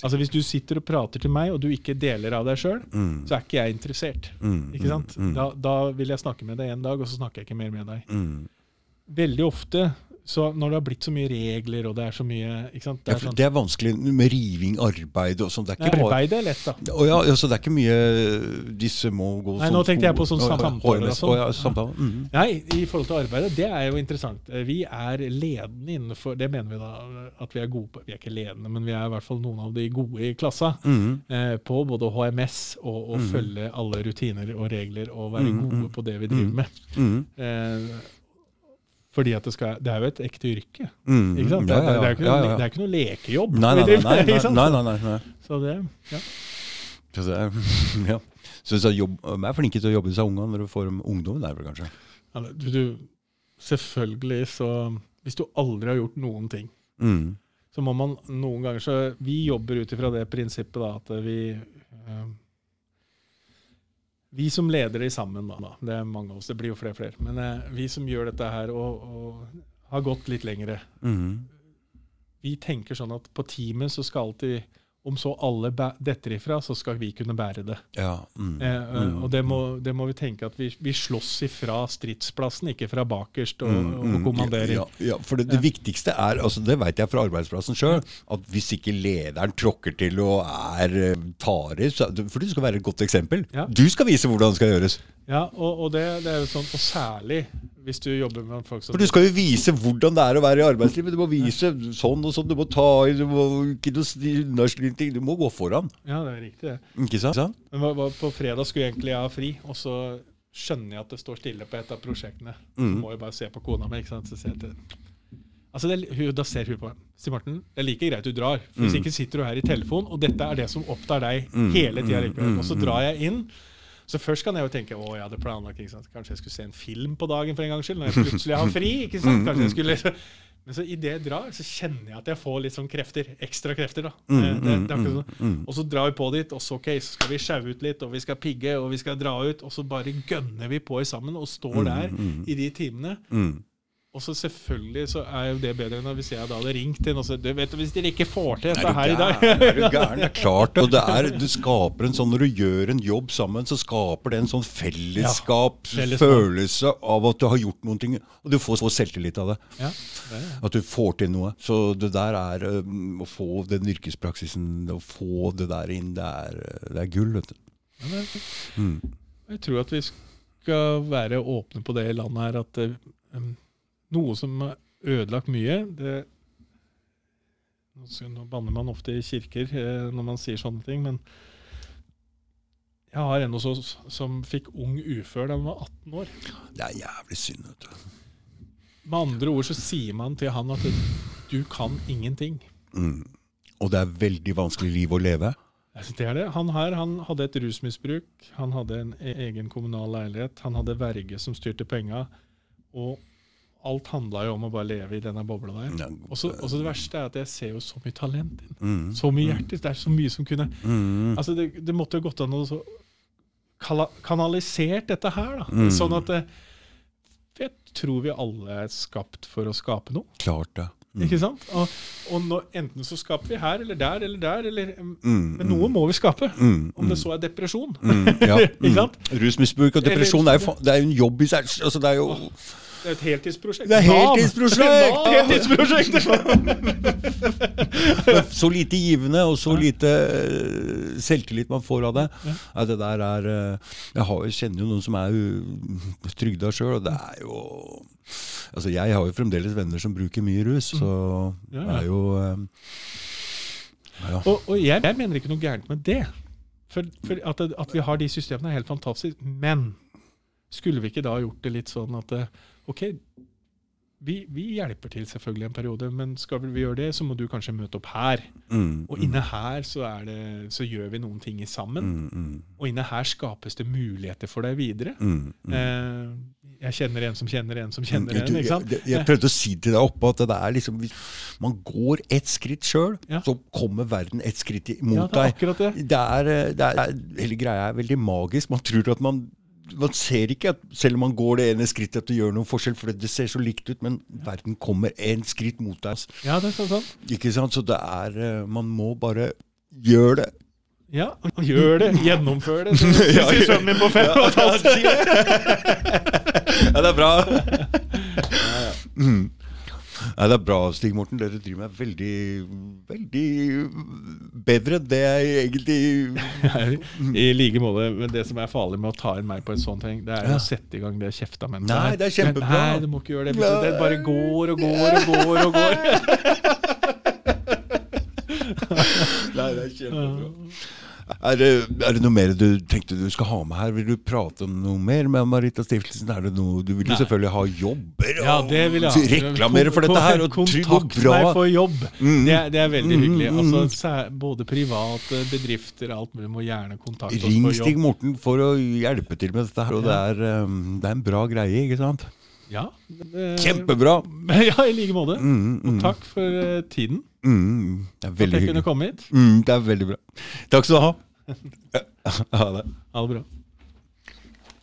Altså, hvis du sitter og prater til meg, og du ikke deler av deg sjøl, Mm, så er ikke jeg interessert. mm, Ikke sant? mm, mm, Da, da vil jeg snakke med deg en dag, og så snakker jeg ikke mer med deg. mm. Veldig ofte, så når det har blitt så mye regler, og det er så mye ikke sant? Det er ja, sånn, det er vanskelig med riving, arbeid og sånn. Det er ikke Arbeid er lett, da. Å ja, altså det er ikke mye disse må gå Nei, sånn nå tenkte jeg på sånn samtaler og sånn. Ja. Mm. Nei, i forhold til arbeidet, det er jo interessant. Eh, Vi er ledende innenfor Det mener vi da at vi er gode på. Vi er ikke ledende, men vi er i hvert fall noen av de gode i klassa. Mm. Eh, på både HMS og å Mhm. følge alle rutiner og regler og være Mhm, gode mhm. på det vi driver med. Mm. Eh, fordi det skal Det er jo et ekte yrke. Mm. Ikke sant? Ja, Det, ja, er- det, er ikke noe, det er ikke noe lekejobb. Nei, nei, nei, nei, nei, nei, nei. Så det, ja. Så det ja. Så, jobb, er flinke til å jobbe med seg ungene når du får dem ungdommen der, kanskje. Du, du, selvfølgelig så Hvis du aldri har gjort noen ting, Mm. så må man noen ganger så Vi jobber ut ifra det prinsippet da, at vi eh, Vi som leder det sammen, da, da, det er mange av oss, det blir jo flere og flere, men eh, vi som gjør dette her og, og har gått litt lengre, Mm. vi tenker sånn at på teamet så skal alltid om så alle detter ifra, så skal vi kunne bære det. Ja. Mm. Eh, eh, Mm. og det må, det må vi tenke at vi, vi slåss ifra stridsplassen, ikke fra bakerst og, Mm, og mm. kommandering. Ja, ja, for det, det viktigste er, altså det vet jeg fra arbeidsplassen sjøl, at hvis ikke lederen tråkker til og er eh, så- for du skal være et godt eksempel. Ja. Du skal vise hvordan det skal gjøres. Ja, og, og det, det er jo sånn, og særlig hvis du jobber med folk som For du skal jo vise hvordan det er å være i arbeidslivet. Du må vise sånn og sånn, du må ta i, du må ikke noe unnaslynting. Du må gå foran. Ja, det er riktig. det. Ikke sant? Men på fredag skulle jeg egentlig ha fri, og så skjønner jeg at det står stille på et av prosjektene. Så Mm. må jeg bare se på kona mi. ikke sant? Så jeg til Altså det, hun, Da ser hun på meg. Sier Morten, det er like greit du drar. For Hvis ikke sitter du her i telefon, og dette er det som opptar deg hele tida likevel. Og så drar jeg inn. Så først kan jeg jo tenke å, jeg hadde planlagt ikke sant? kanskje jeg skulle se en film på dagen for en gangs skyld. Når jeg plutselig har fri. ikke sant? Kanskje jeg skulle... Men så idet jeg drar, så kjenner jeg at jeg får litt sånn krefter. Ekstra krefter. da. Mm, Det, det, det er akkurat sånn. Og så drar vi på dit, og så ok, så skal vi sjaue ut litt, og vi skal pigge, og vi skal dra ut. Og så bare gønner vi på i sammen og står der i de timene. Og så selvfølgelig så er jo det bedre enn hvis jeg da hadde ringt inn og sagt du vet, Hvis dere ikke får til dette her i dag? Er du gæren? Det er klart det. Og det er, du skaper en sånn, Når du gjør en jobb sammen, så skaper det en sånn fellesskap, følelse av at du har gjort noen ting. Og du får så selvtillit av det. ja, det er det. At du får til noe. Så det der er um, Å få den yrkespraksisen, å få det der inn, det er, det er gull. vet du. Ja, det det. Mm. Jeg tror at vi skal være åpne på det i landet her at um, noe som har ødelagt mye det, nå, banner man ofte i kirker eh, når man sier sånne ting, men jeg har en også oss som fikk ung ufør da han var 18 år. Det er jævlig synd. vet du. Med andre ord så sier man til han at du kan ingenting. Mm. Og det er veldig vanskelig liv å leve. Det er det. Han her han hadde et rusmisbruk, han hadde en e- egen kommunal leilighet, han hadde verge som styrte penga, og alt handla jo om å bare leve i denne bobla der. Ja, Og så det verste er at jeg ser jo så mye talent inn. Mm. Så mye hjerte. Det er så mye som kunne Mm. Altså, det, det måtte jo gått an å så kanalisert dette her, da. Mm. Sånn at Jeg tror vi alle er skapt for å skape noe. Klart det. Mm. Ikke sant? Og, og nå, enten så skaper vi her eller der eller der, eller, Mm, men noe må vi skape. Mm, Om det så er depresjon. Mm, ja. Rusmisbruk og depresjon det jo, det er jo en jobb i seg altså det er jo, Det er et heltidsprosjekt. Det er heltidsprosjekt! Heltidsprosjekt! Så lite givende og så lite eh, selvtillit man får av det. Ja, det der er eh, Jeg har, kjenner jo noen som er trygda sjøl, og det er jo Altså, jeg har jo fremdeles venner som bruker mye rus, så det er jo eh, ja. Og, og jeg, jeg mener ikke noe gærent med det. For, for at, at vi har de systemene er helt fantastisk. Men skulle vi ikke da gjort det litt sånn at OK, vi, vi hjelper til selvfølgelig en periode, men skal vi gjøre det, så må du kanskje møte opp her. Mm, Og inne her så, det, så gjør vi noen ting sammen. mm, mm, Og inne her skapes det muligheter for deg videre. mm, mm. Eh, jeg kjenner en som kjenner en som kjenner en. ikke sant? jeg, jeg prøvde å si til deg oppe at det er liksom hvis man går ett skritt sjøl, Ja. så kommer verden ett skritt i- Ja, det er deg. akkurat det. Det er, eh, det er, hele greia er veldig magisk. Man tror at man man ser ikke at selv om man går det ene skrittet at det gjør noen forskjell, for det ser så likt ut, men verden kommer én skritt mot deg. Ja, det er sånn. sånn. Ikke sant? Så det er eh, Man må bare gjøre det. Ja, gjør det. Gjennomfør det. Så Ja, sier sønnen min på fem og et halvt. Ja, det er bra. Mm. Ja, det er bra, Stig Morten. Dere driver meg veldig Veldig bedre enn det jeg egentlig I like måte. Men det som er farlig med å ta inn meg på en sånn ting, det er Ja. å sette i gang det kjefta mennesket Nei, det er kjempebra. Nei, du må ikke gjøre det. Det bare går og går og går og går. Nei, det er kjempebra. Er det, er det noe mer du tenkte du skal ha med her? Vil du prate om noe mer med Marita Stiftelsen? Er det noe, du vil jo selvfølgelig ha jobber og Ja, det vil jeg reklamere for dette her. Og Kontakt og meg for jobb. Mm. Det, det er veldig Mm, hyggelig. Altså, mm. både private bedrifter alt mulig må gjerne kontakte oss Ring for Stig. Morten for å hjelpe til med dette her. Og det er, um, det er en bra greie, ikke sant? Ja, det- Kjempebra! Ja, i like måte. Mm, mm, Og takk for eh, tiden. Mm, det er At veldig jeg kunne hyggelig. komme hit. Mm, det er veldig bra. Takk skal du ha. Ha det. Ha det bra.